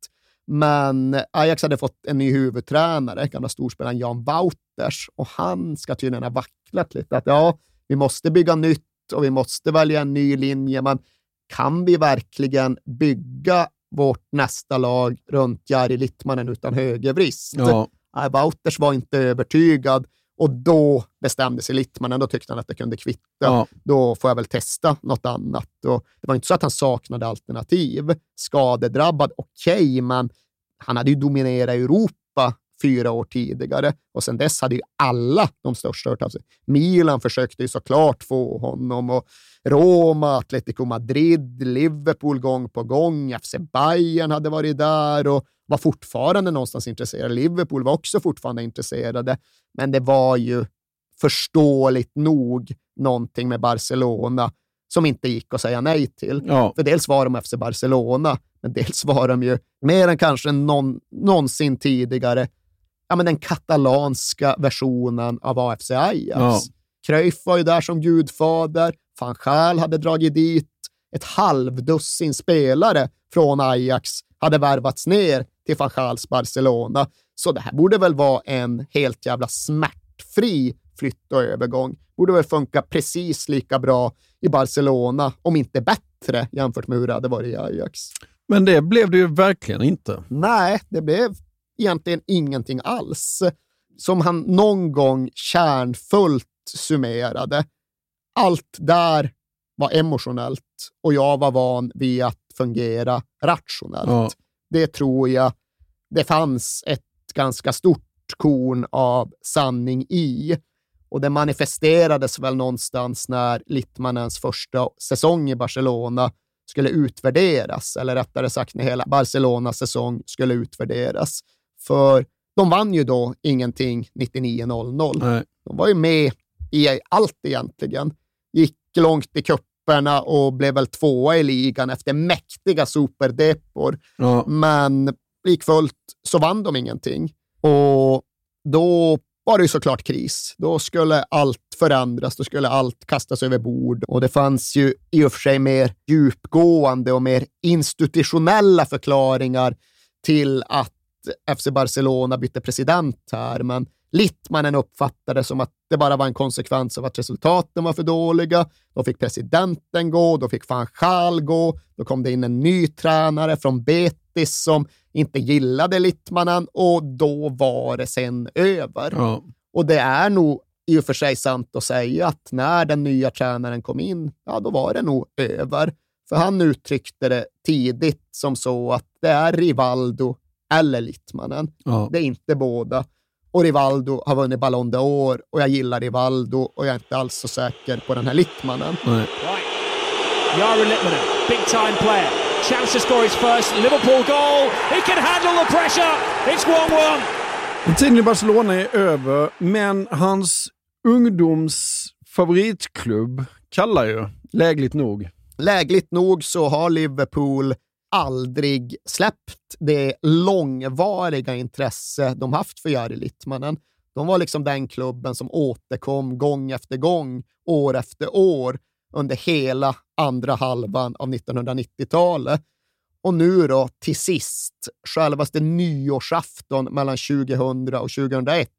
[SPEAKER 6] Men Ajax hade fått en ny huvudtränare, gamla storspelaren Jan Wouters, och han ska tydligen ha vacklat lite. Att ja, vi måste bygga nytt och vi måste välja en ny linje, men kan vi verkligen bygga vårt nästa lag runt Jari Littmanen utan högervrist?
[SPEAKER 5] Ja.
[SPEAKER 6] Wouters var inte övertygad och då bestämde sig Littmanen. Då tyckte han att det kunde kvitta.
[SPEAKER 5] Ja.
[SPEAKER 6] Då får jag väl testa något annat. Och det var inte så att han saknade alternativ. Skadedrabbad, okej, men han hade ju dominerat Europa fyra år tidigare och sen dess hade ju alla de största hört av sig. Milan försökte ju såklart få honom och Roma, Atletico Madrid, Liverpool gång på gång, FC Bayern hade varit där och var fortfarande någonstans intresserade. Liverpool var också fortfarande intresserade, men det var ju förståeligt nog någonting med Barcelona som inte gick att säga nej till.
[SPEAKER 5] Ja.
[SPEAKER 6] För dels var de FC Barcelona, men dels var de ju mer än kanske någon, någonsin tidigare ja, men den katalanska versionen av AFC Ajax.
[SPEAKER 5] Ja.
[SPEAKER 6] Cruyff var ju där som gudfader, van Gaal hade dragit dit, ett halvdussin spelare från Ajax hade värvats ner till van Gaals Barcelona. Så det här borde väl vara en helt jävla smärtfri flytt och övergång. Borde väl funka precis lika bra i Barcelona, om inte bättre jämfört med hur det hade varit i Ajax.
[SPEAKER 5] Men det blev det ju verkligen inte.
[SPEAKER 6] Nej, det blev egentligen ingenting alls. Som han någon gång kärnfullt summerade. Allt där var emotionellt och jag var van vid att fungera rationellt.
[SPEAKER 5] Ja.
[SPEAKER 6] Det tror jag det fanns ett ganska stort korn av sanning i. Och det manifesterades väl någonstans när Littmanens första säsong i Barcelona skulle utvärderas, eller rättare sagt när hela Barcelonas säsong skulle utvärderas. För de vann ju då ingenting 99-00.
[SPEAKER 5] Nej.
[SPEAKER 6] De var ju med i allt egentligen. Gick långt i kupperna och blev väl tvåa i ligan efter mäktiga superdepor.
[SPEAKER 5] Ja.
[SPEAKER 6] Men likfullt så vann de ingenting. Och då var det ju såklart kris. Då skulle allt förändras, då skulle allt kastas över bord. Och det fanns ju i och för sig mer djupgående och mer institutionella förklaringar till att FC Barcelona bytte president här, men Littmanen uppfattade som att det bara var en konsekvens av att resultaten var för dåliga. Då fick presidenten gå, då fick van Gaal gå, då kom det in en ny tränare från Betis som inte gillade Littmanen och då var det sen över.
[SPEAKER 5] Ja.
[SPEAKER 6] Och det är nog i och för sig sant att säga att när den nya tränaren kom in, ja, då var det nog över. För han uttryckte det tidigt som så att det är Rivaldo eller Littmanen.
[SPEAKER 5] Ja.
[SPEAKER 6] Det är inte båda. Och Rivaldo har vunnit Ballon d'Or och jag gillar Rivaldo och jag är inte alls så säker på den här Littmanen.
[SPEAKER 14] Jari Littmanen, big time player. Chance to score his first Liverpool goal. He can handle the pressure. It's 1-1.
[SPEAKER 5] Men Tiden i Barcelona är över, men hans ungdoms favoritklubb kallar ju, lägligt nog.
[SPEAKER 6] Lägligt nog så har Liverpool aldrig släppt det långvariga intresse de haft för Jari Littmanen. De var liksom den klubben som återkom gång efter gång, år efter år, under hela andra halvan av 1990-talet. Och nu då, till sist, självaste nyårsafton mellan 2000 och 2001,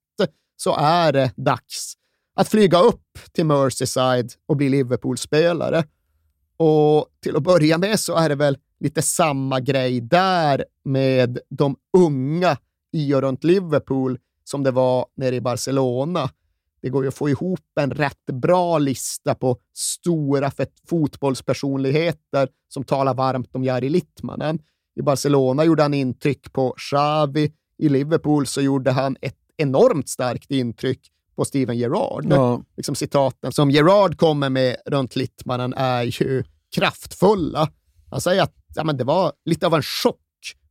[SPEAKER 6] så är det dags att flyga upp till Merseyside och bli Liverpool-spelare. Och till att börja med så är det väl lite samma grej där med de unga i och runt Liverpool som det var nere i Barcelona. Det går ju att få ihop en rätt bra lista på stora fotbollspersonligheter som talar varmt om Jari Littmanen. I Barcelona gjorde han intryck på Xavi. I Liverpool så gjorde han ett enormt starkt intryck på Steven Gerrard.
[SPEAKER 5] Ja.
[SPEAKER 6] Liksom citaten som Gerrard kommer med runt Littmanen är ju kraftfulla. Han säger att ja, men det var lite av en chock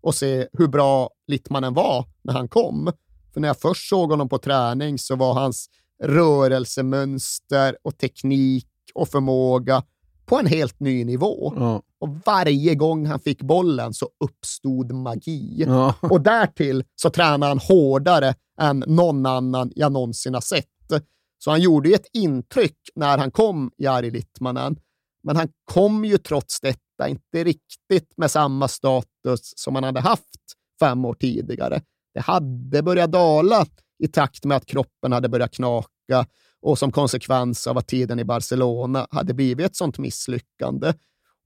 [SPEAKER 6] att se hur bra Littmanen var när han kom. För när jag först såg honom på träning så var hans rörelsemönster och teknik och förmåga på en helt ny nivå.
[SPEAKER 5] Ja.
[SPEAKER 6] Och varje gång han fick bollen så uppstod magi.
[SPEAKER 5] Ja.
[SPEAKER 6] Och därtill så tränade han hårdare än någon annan jag någonsin har sett. Så han gjorde ett intryck när han kom, Jari Littmanen. Men han kom ju trots detta inte riktigt med samma status som han hade haft fem år tidigare. Det hade börjat dala i takt med att kroppen hade börjat knaka och som konsekvens av att tiden i Barcelona hade blivit ett sånt misslyckande.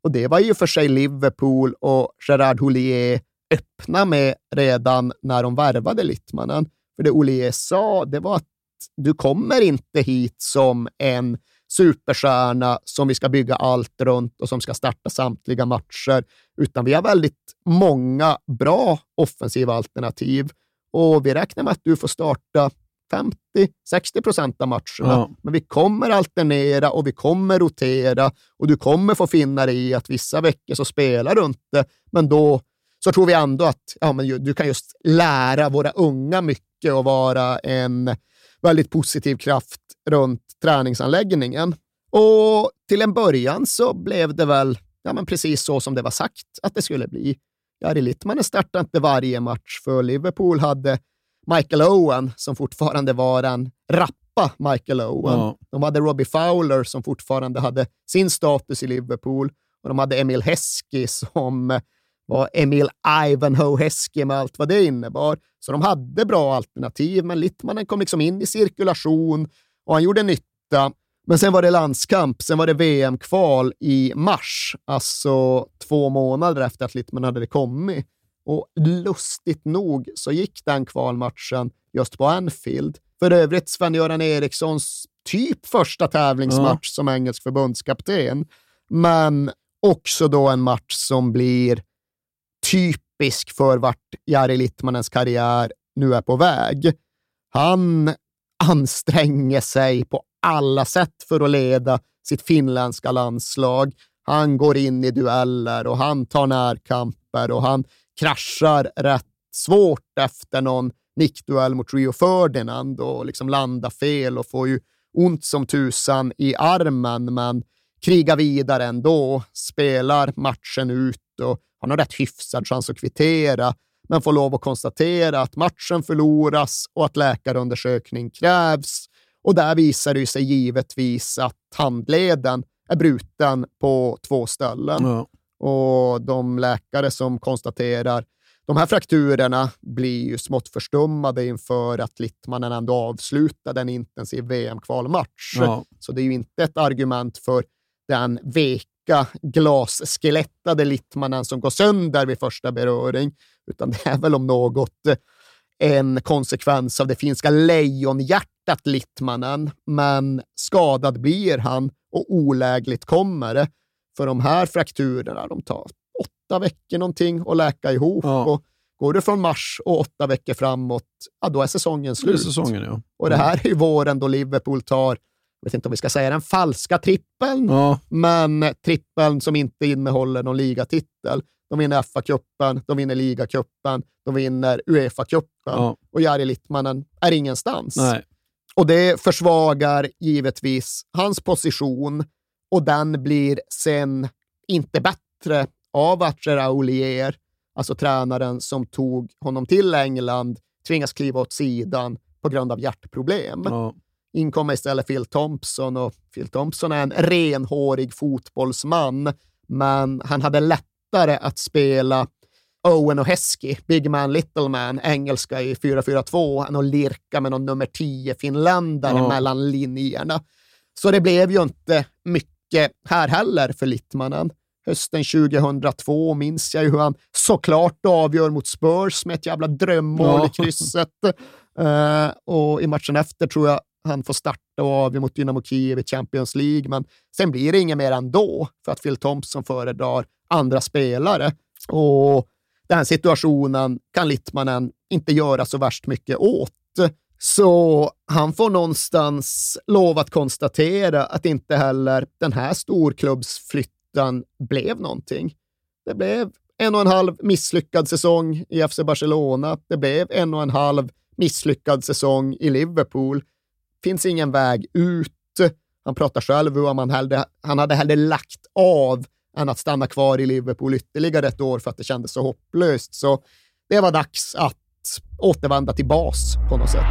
[SPEAKER 6] Och det var ju för sig Liverpool och Gerard Houllier öppna med redan när de värvade Littmannen. För det Houllier sa, det var att du kommer inte hit som en superstjärna som vi ska bygga allt runt och som ska starta samtliga matcher, utan vi har väldigt många bra offensiva alternativ och vi räknar med att du får starta 50-60 procent av matcherna.
[SPEAKER 5] Ja.
[SPEAKER 6] Men vi kommer alternera och vi kommer rotera och du kommer få finna dig i att vissa veckor så spelar du inte, men då så tror vi ändå att ja, men du kan just lära våra unga mycket och vara en väldigt positiv kraft runt träningsanläggningen. Och till en början så blev det väl ja, men precis så som det var sagt att det skulle bli. Jari Littmanen startade inte varje match, för Liverpool hade Michael Owen som fortfarande var en rappa Michael Owen.
[SPEAKER 5] Ja.
[SPEAKER 6] De hade Robbie Fowler som fortfarande hade sin status i Liverpool och de hade Emil Heskey som var Emil Ivanhoe Heskey med allt vad det innebar. Så de hade bra alternativ, men Littmanen kom liksom in i cirkulation och han gjorde nytta. Men sen var det landskamp, sen var det VM-kval i mars, alltså två månader efter att Littmanen hade kommit. Och lustigt nog så gick den kvalmatchen just på Anfield. För övrigt Sven-Göran Erikssons typ första tävlingsmatch som engelsk förbundskapten. Men också då en match som blir typisk för vart Jari Littmanens karriär nu är på väg. Han anstränger sig på alla sätt för att leda sitt finländska landslag. Han går in i dueller och han tar närkamper och han kraschar rätt svårt efter någon nickduell mot Rio Ferdinand och liksom landar fel och får ju ont som tusan i armen, men krigar vidare ändå, spelar matchen ut och har nog rätt hyfsad chans att kvittera, men får lov att konstatera att matchen förloras och att läkarundersökning krävs. Och där visar det sig givetvis att handleden är bruten på två ställen.
[SPEAKER 5] Ja.
[SPEAKER 6] Och de läkare som konstaterar de här frakturerna blir ju smått förstummade inför att Littmanen ändå avslutade en intensiv VM-kvalmatch.
[SPEAKER 5] Ja.
[SPEAKER 6] Så det är ju inte ett argument för den veka glasskelettade Littmanen som går sönder vid första beröring, utan det är väl om något en konsekvens av det finska lejonhjärtat startat Littmanen, men skadad blir han och olägligt kommer det. För de här frakturerna, de tar åtta veckor någonting att läka ihop.
[SPEAKER 5] Ja.
[SPEAKER 6] Och går det från mars och åtta veckor framåt, ja, då är säsongen slut.
[SPEAKER 5] säsongen, ja.
[SPEAKER 6] Och det här är ju våren då Liverpool tar, vet inte om vi ska säga den falska trippeln,
[SPEAKER 5] Ja.
[SPEAKER 6] men trippeln som inte innehåller någon ligatitel. De vinner FA-cupen, de vinner ligacupen, de vinner Uefa-cupen
[SPEAKER 5] Ja.
[SPEAKER 6] och Jari Littmanen är ingenstans.
[SPEAKER 5] Nej.
[SPEAKER 6] Och det försvagar givetvis hans position och den blir sen inte bättre av att Ollier, alltså tränaren som tog honom till England, tvingas kliva åt sidan på grund av hjärtproblem.
[SPEAKER 5] Ja.
[SPEAKER 6] In kommer istället Phil Thompson och Phil Thompson är en renhårig fotbollsman, men han hade lättare att spela Owen och Heskey, Big Man, Little Man, engelska i 4-4-2, än att lirka med någon nummer 10-finländare
[SPEAKER 5] Ja.
[SPEAKER 6] mellan linjerna. Så det blev ju inte mycket här heller för Littmanen. Hösten 2002 minns jag ju hur han såklart avgör mot Spurs med ett jävla drömmål
[SPEAKER 5] Ja.
[SPEAKER 6] i krysset. Eh, och i matchen efter tror jag han får starta och avgöra mot Dynamo Kiev i Champions League, men sen blir det inget mer ändå för att Phil Thompson föredrar andra spelare. Och den situationen kan Littmanen inte göra så värst mycket åt. Så han får någonstans lov att konstatera att inte heller den här storklubbsflytten blev någonting. Det blev en och en halv misslyckad säsong i FC Barcelona. Det blev en och en halv misslyckad säsong i Liverpool. Finns ingen väg ut. Han pratar själv om han, hellre, han hade hellre lagt av än att stanna kvar i Liverpool ytterligare ett år för att det kändes så hopplöst. Så det var dags att återvända till bas på något sätt.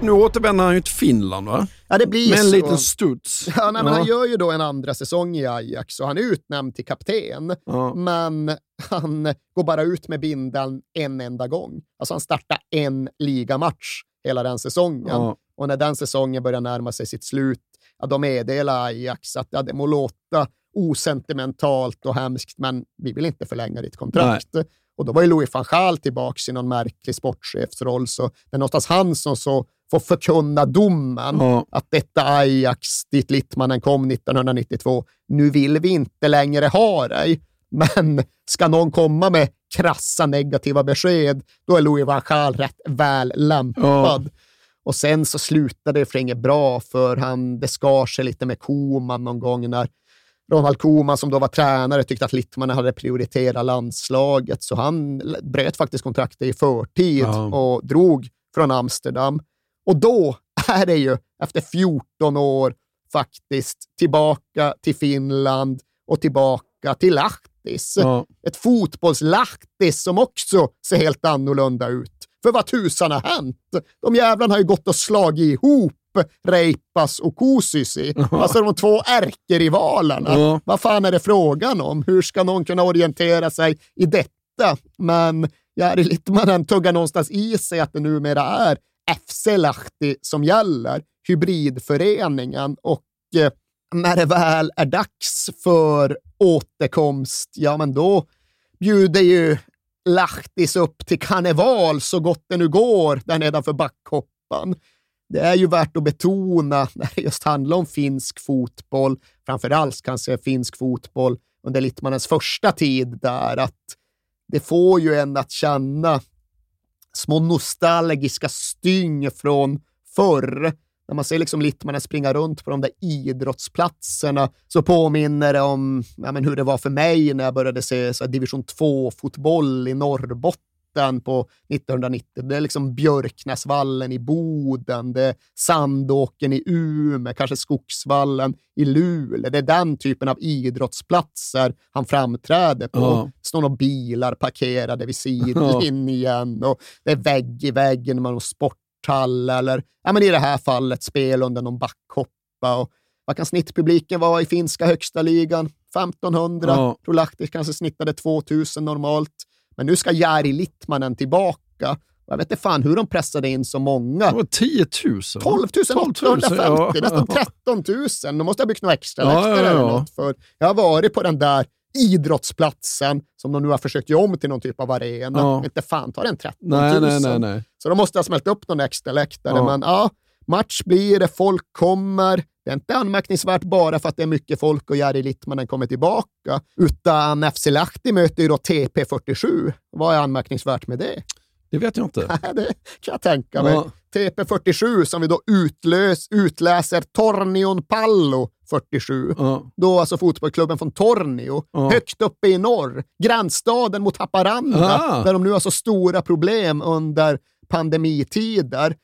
[SPEAKER 5] Nu återvänder han ju till Finland, va?
[SPEAKER 6] Ja, det blir
[SPEAKER 5] Med en liten studs.
[SPEAKER 6] Ja, nej, men
[SPEAKER 5] Ja.
[SPEAKER 6] Han gör ju då en andra säsong i Ajax och han är utnämnd till kapten.
[SPEAKER 5] Ja.
[SPEAKER 6] Men han går bara ut med bindeln en enda gång. Alltså han startar en ligamatch hela den säsongen.
[SPEAKER 5] Ja.
[SPEAKER 6] Och när den säsongen börjar närma sig sitt slut, ja, då meddelar Ajax att ja, det må låta osentimentalt och hemskt, men vi vill inte förlänga ditt kontrakt. Och då var ju Louis van Gaal tillbaka i någon märklig sportchefsroll, så det är någonstans han som så får förkunna domen
[SPEAKER 5] Ja.
[SPEAKER 6] att detta Ajax, dit Littmannen kom 1992, nu vill vi inte längre ha dig. Men ska någon komma med krassa negativa besked, då är Louis van Gaal rätt väl lämpad. Och sen så slutade det för inget bra, för han, det skar sig lite med Koman någon gång när Ronald Koeman som då var tränare tyckte att Littmanen hade prioriterat landslaget, så han bröt faktiskt kontraktet i förtid
[SPEAKER 5] Ja.
[SPEAKER 6] och drog från Amsterdam. Och då är det ju efter 14 år faktiskt tillbaka till Finland och tillbaka till Lahtis.
[SPEAKER 5] Ja.
[SPEAKER 6] Ett fotbollslahtis som också ser helt annorlunda ut. För vad tusan har hänt? De jävlarna har ju gått och slagit ihop Reipas och Kuusisi. Alltså de två ärkerivalerna.
[SPEAKER 5] Ja.
[SPEAKER 6] Vad fan är det frågan om? Hur ska någon kunna orientera sig i detta? Men Jari Littmanen tuggar någonstans i sig att det numera är FC Lahti som gäller, hybridföreningen. Och eh, när det väl är dags för återkomst, ja men då bjuder ju Lahtis upp till karneval så gott det nu går där nedanför backhoppan. Det är ju värt att betona när det just handlar om finsk fotboll, framförallt kanske finsk fotboll under Littmanens första tid där, att det får ju en att känna små nostalgiska styng från förr. När man ser liksom Littmanen springa runt på de där idrottsplatserna så påminner det om ja, men hur det var för mig när jag började se så här, division 2-fotboll i Norrbotten på 1990. Det är liksom Björknäsvallen i Boden, det är Sandåken i Umeå, kanske Skogsvallen i Luleå. Det är den typen av idrottsplatser han framträder på.
[SPEAKER 5] Ja.
[SPEAKER 6] står några bilar parkerade vid sidlinjen och det är vägg i väggen med någon sporthall eller ja, men i det här fallet spel under någon backhoppa. Och vad kan snittpubliken vara i finska högsta ligan? 1500.
[SPEAKER 5] Ja.
[SPEAKER 6] Tror Lahti kanske snittade 2000 normalt. Men nu ska Jari Littmanen tillbaka. Jag vet inte fan hur de pressade in så många.
[SPEAKER 5] Det var 10 000.
[SPEAKER 6] 12 850,
[SPEAKER 5] ja.
[SPEAKER 6] nästan 13 000. Då måste jag byggt några extra
[SPEAKER 5] Ja,
[SPEAKER 6] läktare
[SPEAKER 5] ja,
[SPEAKER 6] eller något. För jag har varit på den där idrottsplatsen som de nu har försökt göra om till någon typ av arena.
[SPEAKER 5] Ja.
[SPEAKER 6] Inte fan tar den 13
[SPEAKER 5] Nej,
[SPEAKER 6] 000.
[SPEAKER 5] nej, nej, nej.
[SPEAKER 6] Så de måste ha smält upp någon extra läktare.
[SPEAKER 5] Ja.
[SPEAKER 6] Men ja, match blir det, folk kommer. Det är inte anmärkningsvärt bara för att det är mycket folk och Jari Littmanen kommer tillbaka, utan FC Lahti möter ju då TP47. Vad är anmärkningsvärt med det?
[SPEAKER 5] Det vet jag inte.
[SPEAKER 6] Nej, det kan jag tänka mig.
[SPEAKER 5] Ja.
[SPEAKER 6] TP47 som vi då utlös, utläser Tornion Pallo 47.
[SPEAKER 5] Ja.
[SPEAKER 6] Då alltså fotbollsklubben från Tornio,
[SPEAKER 5] Ja.
[SPEAKER 6] högt uppe i norr. Grannstaden mot Haparanda, där de nu har så stora problem under pandemitider.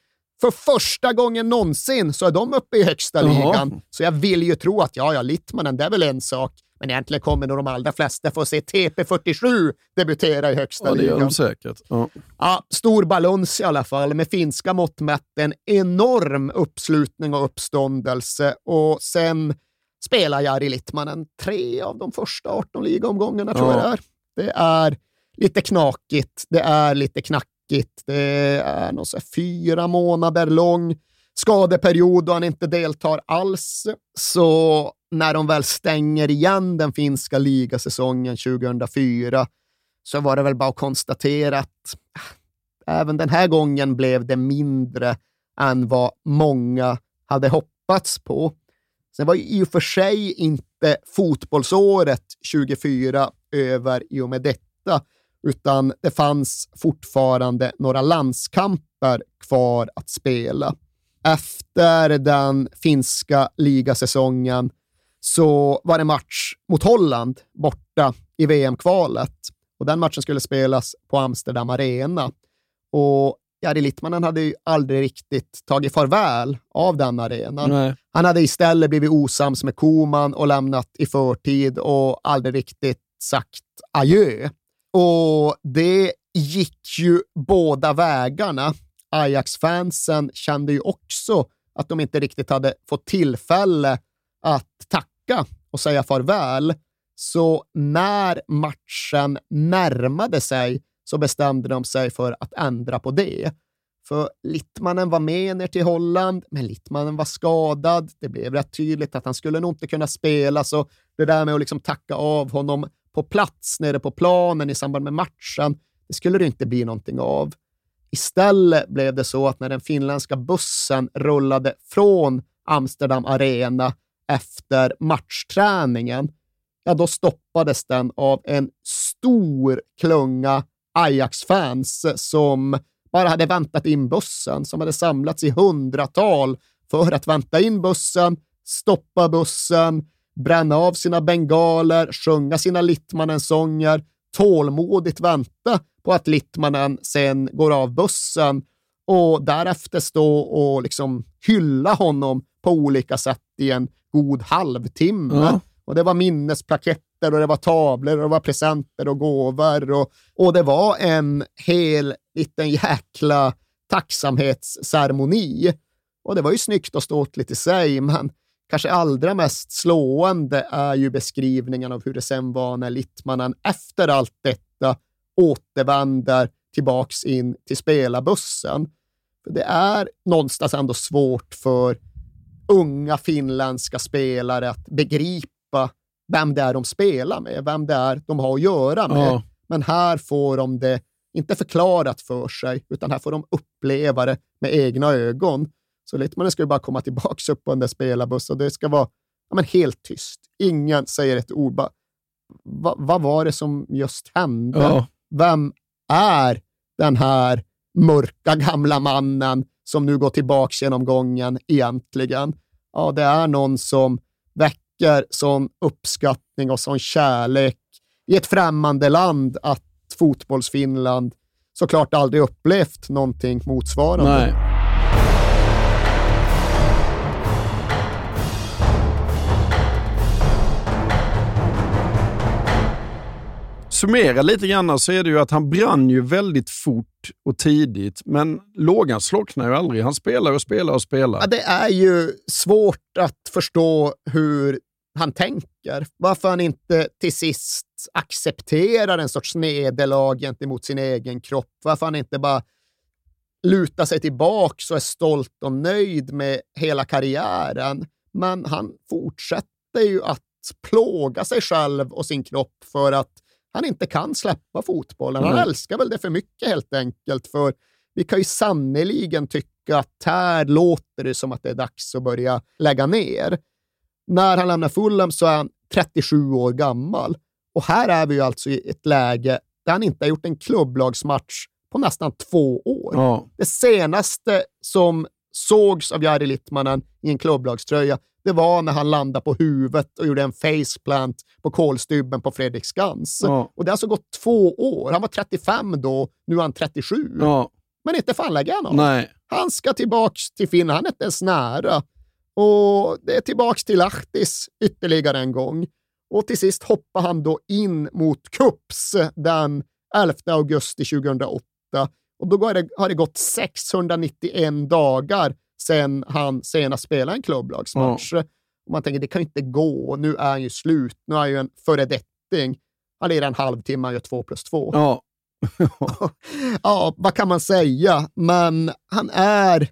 [SPEAKER 6] För första gången någonsin så är de uppe i högsta
[SPEAKER 5] Jaha.
[SPEAKER 6] ligan. Så jag vill ju tro att ja, ja, Littmanen, det är väl en sak. Men egentligen kommer nog de allra flesta få se TP47 debutera i högsta
[SPEAKER 5] Ja, det gör
[SPEAKER 6] ligan.
[SPEAKER 5] de säkert. Ja.
[SPEAKER 6] Ja, stor balans i alla fall, med finska mått mätt en enorm uppslutning och uppståndelse. Och sen spelar Jari Littmanen tre av de första 18 ligaomgångarna, tror
[SPEAKER 5] Ja.
[SPEAKER 6] jag det är. Det är lite knakigt, det är lite knackigt, det är någon så fyra månader lång skadeperiod och han inte deltar alls. Så när de väl stänger igen den finska ligasäsongen 2004 så var det väl bara att konstatera att ah, även den här gången blev det mindre än vad många hade hoppats på. Sen var ju i och för sig inte fotbollsåret 24 över i och med detta, utan det fanns fortfarande några landskamper kvar att spela. Efter den finska ligasäsongen så var det match mot Holland borta i VM-kvalet. Och den matchen skulle spelas på Amsterdam Arena. Och Jari Littmanen hade ju aldrig riktigt tagit farväl av den arenan.
[SPEAKER 5] Nej.
[SPEAKER 6] Han hade istället blivit osams med Koman och lämnat i förtid och aldrig riktigt sagt adjö. Och det gick ju båda vägarna. Ajax-fansen kände ju också att de inte riktigt hade fått tillfälle att tacka och säga farväl. Så när matchen närmade sig så bestämde de sig för att ändra på det. För Littmanen var med ner till Holland, men Littmanen var skadad. Det blev rätt tydligt att han skulle nog inte kunna spela, så det där med att liksom tacka av honom på plats nere på planen i samband med matchen, det skulle det inte bli någonting av. Istället blev det så att när den finländska bussen rullade från Amsterdam Arena efter matchträningen, ja, då stoppades den av en stor klunga Ajax-fans som bara hade väntat in bussen, som hade samlats i hundratal för att vänta in bussen, stoppa bussen, bränna av sina bengaler, sjunga sina Littmanen-sånger, tålmodigt vänta på att Littmanen sen går av bussen och därefter stå och liksom hylla honom på olika sätt i en god halvtimme.
[SPEAKER 5] Ja.
[SPEAKER 6] Och det var minnesplaketter och det var tavlor och det var presenter och gåvor och, och det var en hel liten jäkla tacksamhetsceremoni. Och det var ju snyggt och ståtligt i sig, men kanske allra mest slående är ju beskrivningen av hur det sen var när Littmannen efter allt detta återvänder tillbaks in till spelarbussen. För det är någonstans ändå svårt för unga finländska spelare att begripa vem det är de spelar med, vem det är de har att göra med.
[SPEAKER 5] Ja.
[SPEAKER 6] Men här får de det inte förklarat för sig, utan här får de uppleva det med egna ögon. Så Littmanen ska ju bara komma tillbaka upp på den där spelarbussen och det ska vara ja, men helt tyst. Ingen säger ett ord. Bara, "Va- vad var det som just hände?
[SPEAKER 5] Ja.
[SPEAKER 6] Vem är den här mörka gamla mannen som nu går tillbaka genom gången egentligen? Ja, det är någon som väcker sån uppskattning och sån kärlek i ett främmande land att fotbollsfinland såklart aldrig upplevt någonting motsvarande.
[SPEAKER 5] Nej. Summera lite grann så är det ju att han brann ju väldigt fort och tidigt, men lågan slocknar ju aldrig. Han spelar och spelar och spelar.
[SPEAKER 6] Ja, det är ju svårt att förstå hur han tänker. Varför han inte till sist accepterar en sorts nederlag gentemot sin egen kropp. Varför han inte bara lutar sig tillbaka och är stolt och nöjd med hela karriären. Men han fortsätter ju att plåga sig själv och sin kropp för att han inte kan släppa fotbollen. Han
[SPEAKER 5] Nej.
[SPEAKER 6] älskar väl det för mycket helt enkelt, för vi kan ju sannoliken tycka att här låter det som att det är dags att börja lägga ner. När han lämnar Fulham så är han 37 år gammal och här är vi ju alltså i ett läge där han inte har gjort en klubblagsmatch på nästan två år.
[SPEAKER 5] Ja.
[SPEAKER 6] Det senaste som sågs av Jari Littmanen i en klubblagströja, det var när han landade på huvudet och gjorde en faceplant på kolstybben på Fredrik Skans.
[SPEAKER 5] Ja.
[SPEAKER 6] Och det har alltså gått två år. Han var 35 då, nu är han 37.
[SPEAKER 5] Ja.
[SPEAKER 6] Men inte fan lägger han av.
[SPEAKER 5] Nej.
[SPEAKER 6] Han ska tillbaks till Finland, han är inte ens nära. Och det är tillbaks till Lahtis ytterligare en gång. Och till sist hoppar han då in mot Kups den 11 augusti 2008. Och då har det, har det gått 691 dagar sedan han senast spelade en klubblagsmatch. Och man tänker, det kan ju inte gå. Nu är han ju slut. Nu är han ju en föredetting. Han lirar en halvtimme, han gör två plus två.
[SPEAKER 5] Ja.
[SPEAKER 6] ja, vad kan man säga? Men han är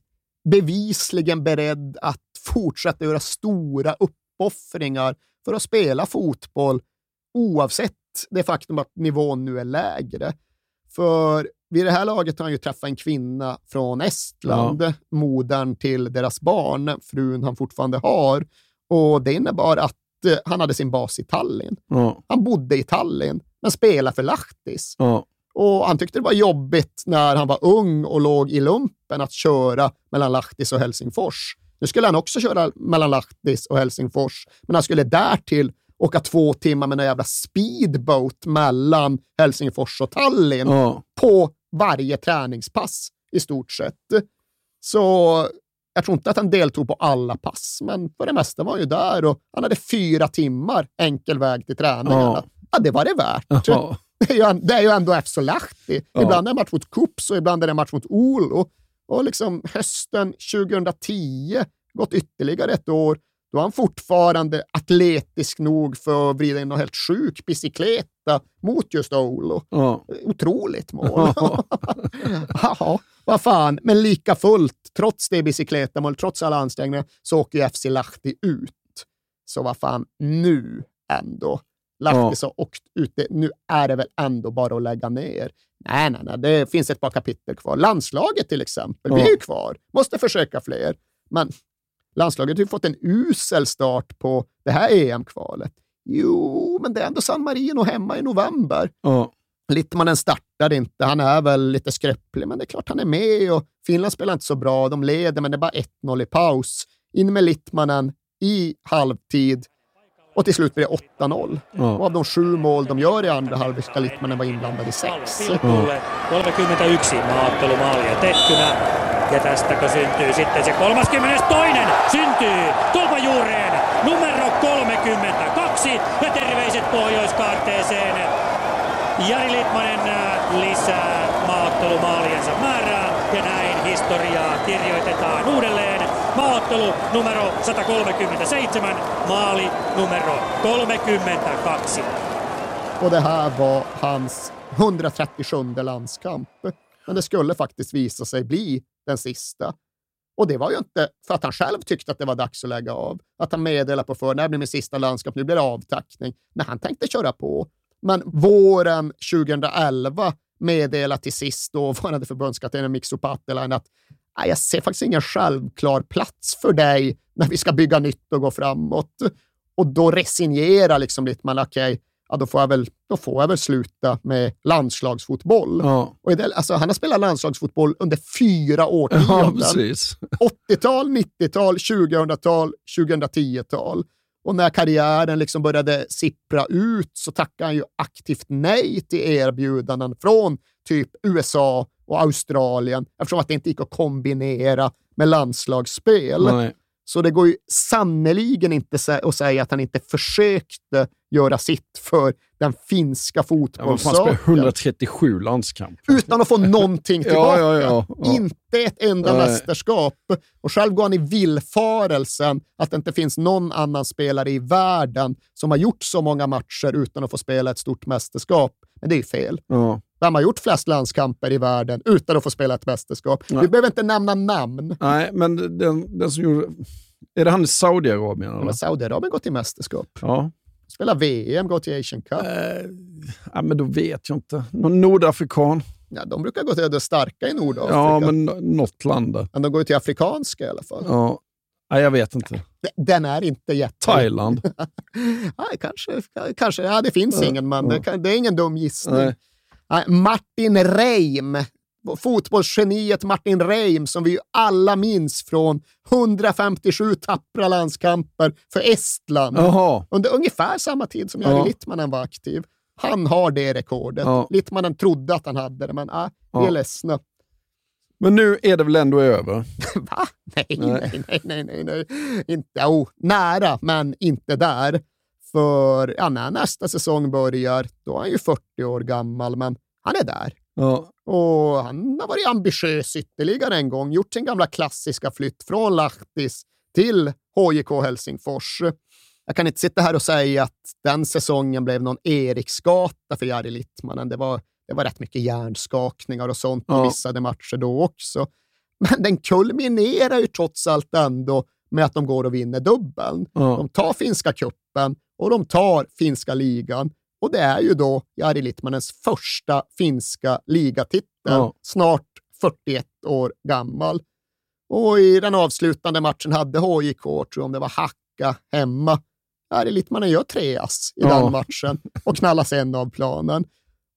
[SPEAKER 6] bevisligen beredd att fortsätta göra stora uppoffringar för att spela fotboll oavsett det faktum att nivån nu är lägre. För vid det här laget har han ju träffat en kvinna från Estland, modern till deras barn, frun han fortfarande har. Och det innebar att eh, han hade sin bas i Tallinn.
[SPEAKER 5] Ja.
[SPEAKER 6] Han bodde i Tallinn, men spelade för Lahtis.
[SPEAKER 5] Ja.
[SPEAKER 6] Och han tyckte det var jobbigt när han var ung och låg i lumpen att köra mellan Lahtis och Helsingfors. Nu skulle han också köra mellan Lahtis och Helsingfors, men han skulle därtill åka två timmar med en jävla speedboat mellan Helsingfors och Tallinn
[SPEAKER 5] Ja.
[SPEAKER 6] på varje träningspass i stort sett. Så jag tror inte att han deltog på alla pass, men för det mesta var han ju där och han hade fyra timmar enkel väg till träningarna.
[SPEAKER 5] Ja.
[SPEAKER 6] Ja, det var det värt.
[SPEAKER 5] Ja.
[SPEAKER 6] Det är ju, det är ju ändå FC Lahti.
[SPEAKER 5] Ja.
[SPEAKER 6] Ibland är det match mot Kups och ibland är det match mot Olo. Och liksom hösten 2010, gått ytterligare ett år, då är han fortfarande atletisk nog för att vrida in någon helt sjuk bicykleta mot just Olo.
[SPEAKER 5] Ja.
[SPEAKER 6] Otroligt mål. Jaha, vad fan. Men lika fullt, trots det bicykletamål, trots alla ansträngningar, så åker ju FC Lahti ut. Så vad fan, nu ändå. Lahti har åkt ut. Det. Nu är det väl ändå bara att lägga ner. Nej, nej, nej. Det finns ett par kapitel kvar. Landslaget till exempel, vi
[SPEAKER 5] Ja.
[SPEAKER 6] är ju kvar. Måste försöka fler. Men landslaget har ju fått en usel start på det här EM-kvalet. Jo, men det är ändå San Marino hemma i november.
[SPEAKER 5] Ja.
[SPEAKER 6] Littmanen startar inte. Han är väl lite skröplig, men det är klart han är med. Och Finland spelar inte så bra. De leder, men det är bara 1-0 i paus. In med Littmanen i halvtid och till slut blir det 8-0.
[SPEAKER 5] Ja.
[SPEAKER 6] Och av de sju mål de gör i andra halvlek ska Littmanen vara inblandad i sex.
[SPEAKER 14] Pilkulle 31 maaottelumaalia tehtynä. Ja tästäkö syntyy sitten se 32. Syntyy tolpan juureen numero 32. Ja terveiset Pohjoiskaarteeseen. Jari Litmanen äh, lisää maaottelumaaliensa määrää ja näin historiaa kirjoitetaan uudelleen. Maaottelu numero 137, maali numero 32.
[SPEAKER 6] Och det här var hans 137 landskamp. Men det skulle faktiskt visa sig bli den sista. Och det var ju inte för att han själv tyckte att det var dags att lägga av. Att han meddelade på förhand, det här blir min sista landskap, nu blir det avtackning. Men han tänkte köra på. Men våren 2011 meddelade till sist dåvarande förbundskaptenen Mikko Patelainen att jag ser faktiskt ingen självklar plats för dig när vi ska bygga nytt och gå framåt. Och då resignerar liksom Littman, okej, ja, då, får jag väl, då får jag väl sluta med landslagsfotboll.
[SPEAKER 5] Ja.
[SPEAKER 6] Och det, alltså, han har spelat landslagsfotboll under fyra
[SPEAKER 5] Ja,
[SPEAKER 6] årtionden.
[SPEAKER 5] precis.
[SPEAKER 6] 80-tal, 90-tal, 2000-tal, 2010-tal. Och när karriären liksom började sippra ut så tackade han ju aktivt nej till erbjudanden från typ USA och Australien eftersom att det inte gick att kombinera med landslagsspel.
[SPEAKER 5] Nej.
[SPEAKER 6] Så det går ju sannoliken inte att säga att han inte försökte göra sitt för den finska
[SPEAKER 5] Ja, vad fan, spelar
[SPEAKER 6] fotbollssaken.
[SPEAKER 5] 137 landskamp.
[SPEAKER 6] Utan att få någonting tillbaka.
[SPEAKER 5] ja, ja.
[SPEAKER 6] Inte ett enda
[SPEAKER 5] Nej.
[SPEAKER 6] mästerskap. Och själv går han i villfarelsen att det inte finns någon annan spelare i världen som har gjort så många matcher utan att få spela ett stort mästerskap. Men det är fel.
[SPEAKER 5] Ja.
[SPEAKER 6] Vem har gjort flest landskamper i världen utan att få spela ett mästerskap?
[SPEAKER 5] Nej.
[SPEAKER 6] Vi behöver inte nämna namn.
[SPEAKER 5] Nej, men den, den som gjorde... Är det han i Saudiarabien? Eller?
[SPEAKER 6] Saudiarabien gått till mästerskap.
[SPEAKER 5] Ja.
[SPEAKER 6] Spela VM, gå till Asian Cup.
[SPEAKER 5] ja, men då vet jag inte. Någon nordafrikan?
[SPEAKER 6] Ja, de brukar gå till det starka i Nordafrika.
[SPEAKER 5] Ja, men något land där.
[SPEAKER 6] Men de går ju till afrikanska i alla fall.
[SPEAKER 5] Ja. Nej, jag vet inte.
[SPEAKER 6] Den är inte jätte...
[SPEAKER 5] Thailand?
[SPEAKER 6] ja, kanske, kanske. Ja, det finns
[SPEAKER 5] Ja,
[SPEAKER 6] ingen, men
[SPEAKER 5] ja.
[SPEAKER 6] det är ingen dum gissning.
[SPEAKER 5] Nej.
[SPEAKER 6] Nej, Martin Reim, fotbollsgeniet Martin Reim, som vi ju alla minns från 157 tappra landskamper för Estland
[SPEAKER 5] Jaha.
[SPEAKER 6] under ungefär samma tid som Jari
[SPEAKER 5] Ja.
[SPEAKER 6] Littmanen var aktiv. Han har det rekordet.
[SPEAKER 5] Ja.
[SPEAKER 6] Littmanen trodde att han hade det, men ah, vi är
[SPEAKER 5] Ja.
[SPEAKER 6] ledsna.
[SPEAKER 5] Men nu är det väl ändå över?
[SPEAKER 6] Va? Nej,
[SPEAKER 5] Nej.
[SPEAKER 6] nej, nej, nej, nej, nej. Inte, oh, nära, men inte där. För ja, när nästa säsong börjar, då är han ju 40 år gammal, men han är där.
[SPEAKER 5] Ja.
[SPEAKER 6] Och han har varit ambitiös ytterligare en gång, gjort sin gamla klassiska flytt från Lahtis till HJK Helsingfors. Jag kan inte sitta här och säga att den säsongen blev någon Eriksgata för Jari Littmanen. Det var, det var rätt mycket hjärnskakningar och sånt i
[SPEAKER 5] Ja.
[SPEAKER 6] missade matcher då också. Men den kulminerar ju trots allt ändå med att de går och vinner dubbeln.
[SPEAKER 5] Ja.
[SPEAKER 6] De tar finska kuppen och de tar finska ligan. Och det är ju då Jari Littmanens första finska ligatitel,
[SPEAKER 5] Ja.
[SPEAKER 6] snart 41 år gammal. Och i den avslutande matchen hade HJK, tror jag om det var Hacka, hemma. Jari Littmanen gör tre ass i
[SPEAKER 5] Ja.
[SPEAKER 6] den matchen och knallas en av planen.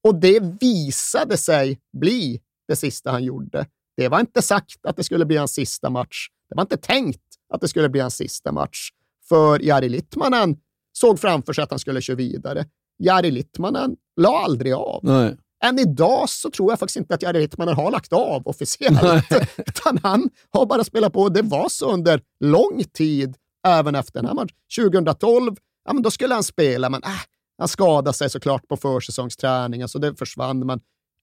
[SPEAKER 6] Och det visade sig bli det sista han gjorde. Det var inte sagt att det skulle bli hans sista match. Det var inte tänkt att det skulle bli hans sista match. För Jari Littmanen såg framför sig att han skulle köra vidare. Jari Littmanen la aldrig av.
[SPEAKER 5] Nej.
[SPEAKER 6] Än idag så tror jag faktiskt inte att Jari Littmanen har lagt av officiellt. Utan han har bara spelat på. Det var så under lång tid, även efter den här matchen. 2012, ja, men då skulle han spela, men äh, han skadade sig såklart på försäsongsträningen, så det försvann. Men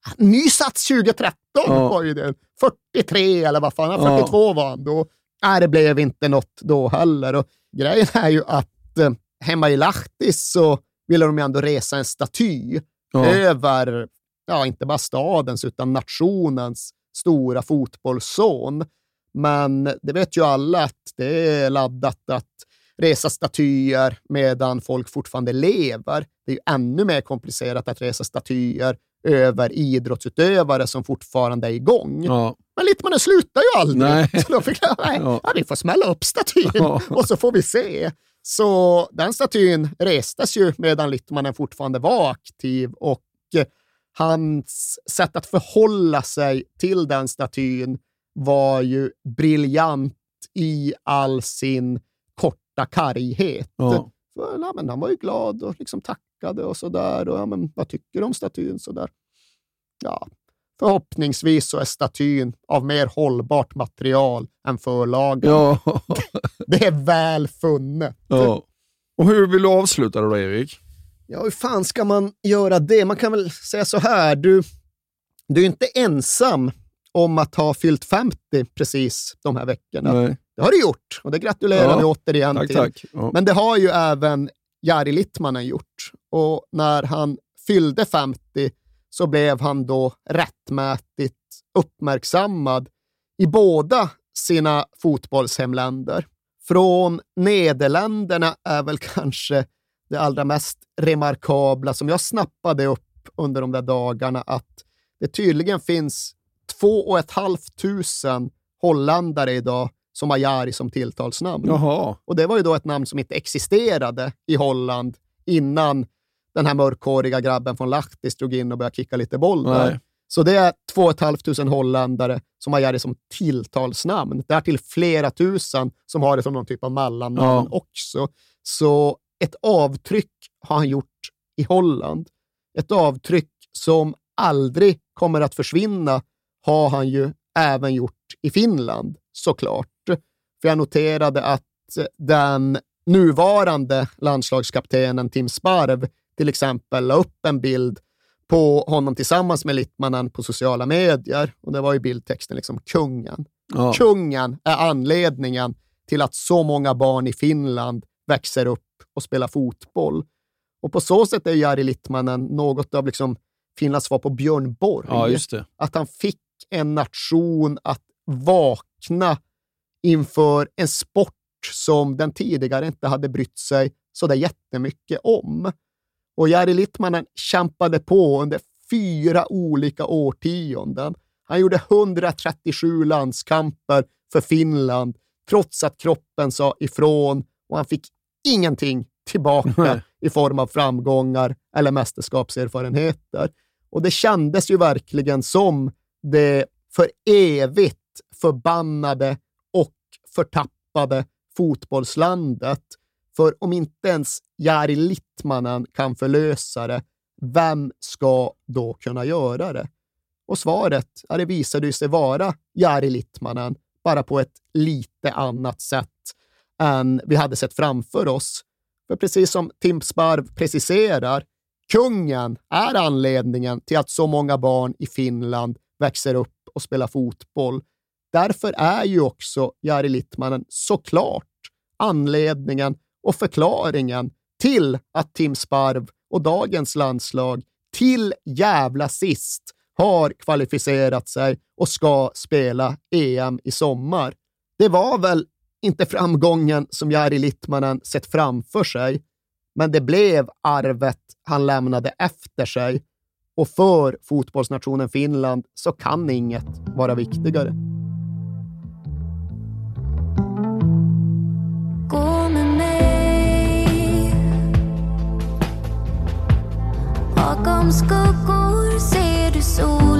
[SPEAKER 6] äh, ny sats 2013
[SPEAKER 5] Ja.
[SPEAKER 6] var ju det. 43 eller vad fan,
[SPEAKER 5] Ja.
[SPEAKER 6] 42 var han då. Nej, det blev inte något då heller. Och grejen är ju att eh, hemma i Lahtis så ville de ju ändå resa en staty
[SPEAKER 5] Ja.
[SPEAKER 6] över, ja, inte bara stadens, utan nationens stora fotbollsson. Men det vet ju alla att det är laddat att resa statyer medan folk fortfarande lever. Det är ju ännu mer komplicerat att resa statyer över idrottsutövare som fortfarande är igång.
[SPEAKER 5] Ja.
[SPEAKER 6] Men Littmanen slutar ju aldrig.
[SPEAKER 5] Nej.
[SPEAKER 6] Så då fick jag, nej,
[SPEAKER 5] Ja.
[SPEAKER 6] ja, vi får smälla upp statyn
[SPEAKER 5] Ja.
[SPEAKER 6] och så får vi se. Så den statyn restes ju medan Littmanen fortfarande var aktiv och eh, hans sätt att förhålla sig till den statyn var ju briljant i all sin korta karghet.
[SPEAKER 5] Ja.
[SPEAKER 6] För, ja, men han var ju glad och liksom tackade och sådär. Och, ja, men, vad tycker du om statyn? Sådär. Ja, förhoppningsvis så är statyn av mer hållbart material än förlagen.
[SPEAKER 5] Ja.
[SPEAKER 6] Det är väl funnet.
[SPEAKER 5] ja. Och hur vill du avsluta det då, Erik?
[SPEAKER 6] Ja, hur fan ska man göra det? Man kan väl säga så här, du, du är inte ensam om att ha fyllt 50 precis de här veckorna.
[SPEAKER 5] Nej.
[SPEAKER 6] Det har du gjort och det gratulerar
[SPEAKER 5] Ja.
[SPEAKER 6] vi återigen
[SPEAKER 5] Tack,
[SPEAKER 6] till.
[SPEAKER 5] tack. Ja.
[SPEAKER 6] Men det har ju även Jari Littmanen gjort. Och när han fyllde 50 så blev han då rättmätigt uppmärksammad i båda sina fotbollshemländer. Från Nederländerna är väl kanske det allra mest remarkabla som jag snappade upp under de där dagarna, att det tydligen finns två och ett halvt tusen holländare idag som har Jari som tilltalsnamn.
[SPEAKER 5] Jaha.
[SPEAKER 6] Och det var ju då ett namn som inte existerade i Holland innan den här mörkhåriga grabben från Lahtis drog in och började kicka lite boll där.
[SPEAKER 5] Nej.
[SPEAKER 6] Så det är två och ett halvt tusen holländare som har Jari som tilltalsnamn. Därtill flera tusen som har det som någon typ av mellannamn
[SPEAKER 5] Ja.
[SPEAKER 6] också. Så ett avtryck har han gjort i Holland. Ett avtryck som aldrig kommer att försvinna har han ju även gjort i Finland, såklart. För jag noterade att den nuvarande landslagskaptenen Tim Sparv till exempel la upp en bild på honom tillsammans med Littmanen på sociala medier. Och det var ju bildtexten liksom kungen.
[SPEAKER 5] Ja.
[SPEAKER 6] Kungen är anledningen till att så många barn i Finland växer upp och spelar fotboll. Och på så sätt är Jari Littmanen något av liksom Finlands svar på Björn Borg.
[SPEAKER 5] Ja.
[SPEAKER 6] Att han fick en nation att vakna inför en sport som den tidigare inte hade brytt sig så där jättemycket om. Och Jari Littmanen kämpade på under fyra olika årtionden. Han gjorde 137 landskamper för Finland, trots att kroppen sa ifrån och han fick ingenting tillbaka i form av framgångar eller mästerskapserfarenheter. Och det kändes ju verkligen som det för evigt förbannade och förtappade fotbollslandet. För om inte ens Jari Littmanen kan förlösa det, vem ska då kunna göra det? Och svaret, ja, det visade sig vara Jari Littmanen, bara på ett lite annat sätt än vi hade sett framför oss. För precis som Tim Sparv preciserar, kungen är anledningen till att så många barn i Finland växer upp och spelar fotboll. Därför är ju också Jari Littmanen såklart anledningen och förklaringen till att Tim Sparv och dagens landslag till jävla sist har kvalificerat sig och ska spela EM i sommar. Det var väl inte framgången som Jari Littmanen sett framför sig, men det blev arvet han lämnade efter sig. Och för fotbollsnationen Finland så kan inget vara viktigare.
[SPEAKER 15] Bakom skuggor. Ser du solen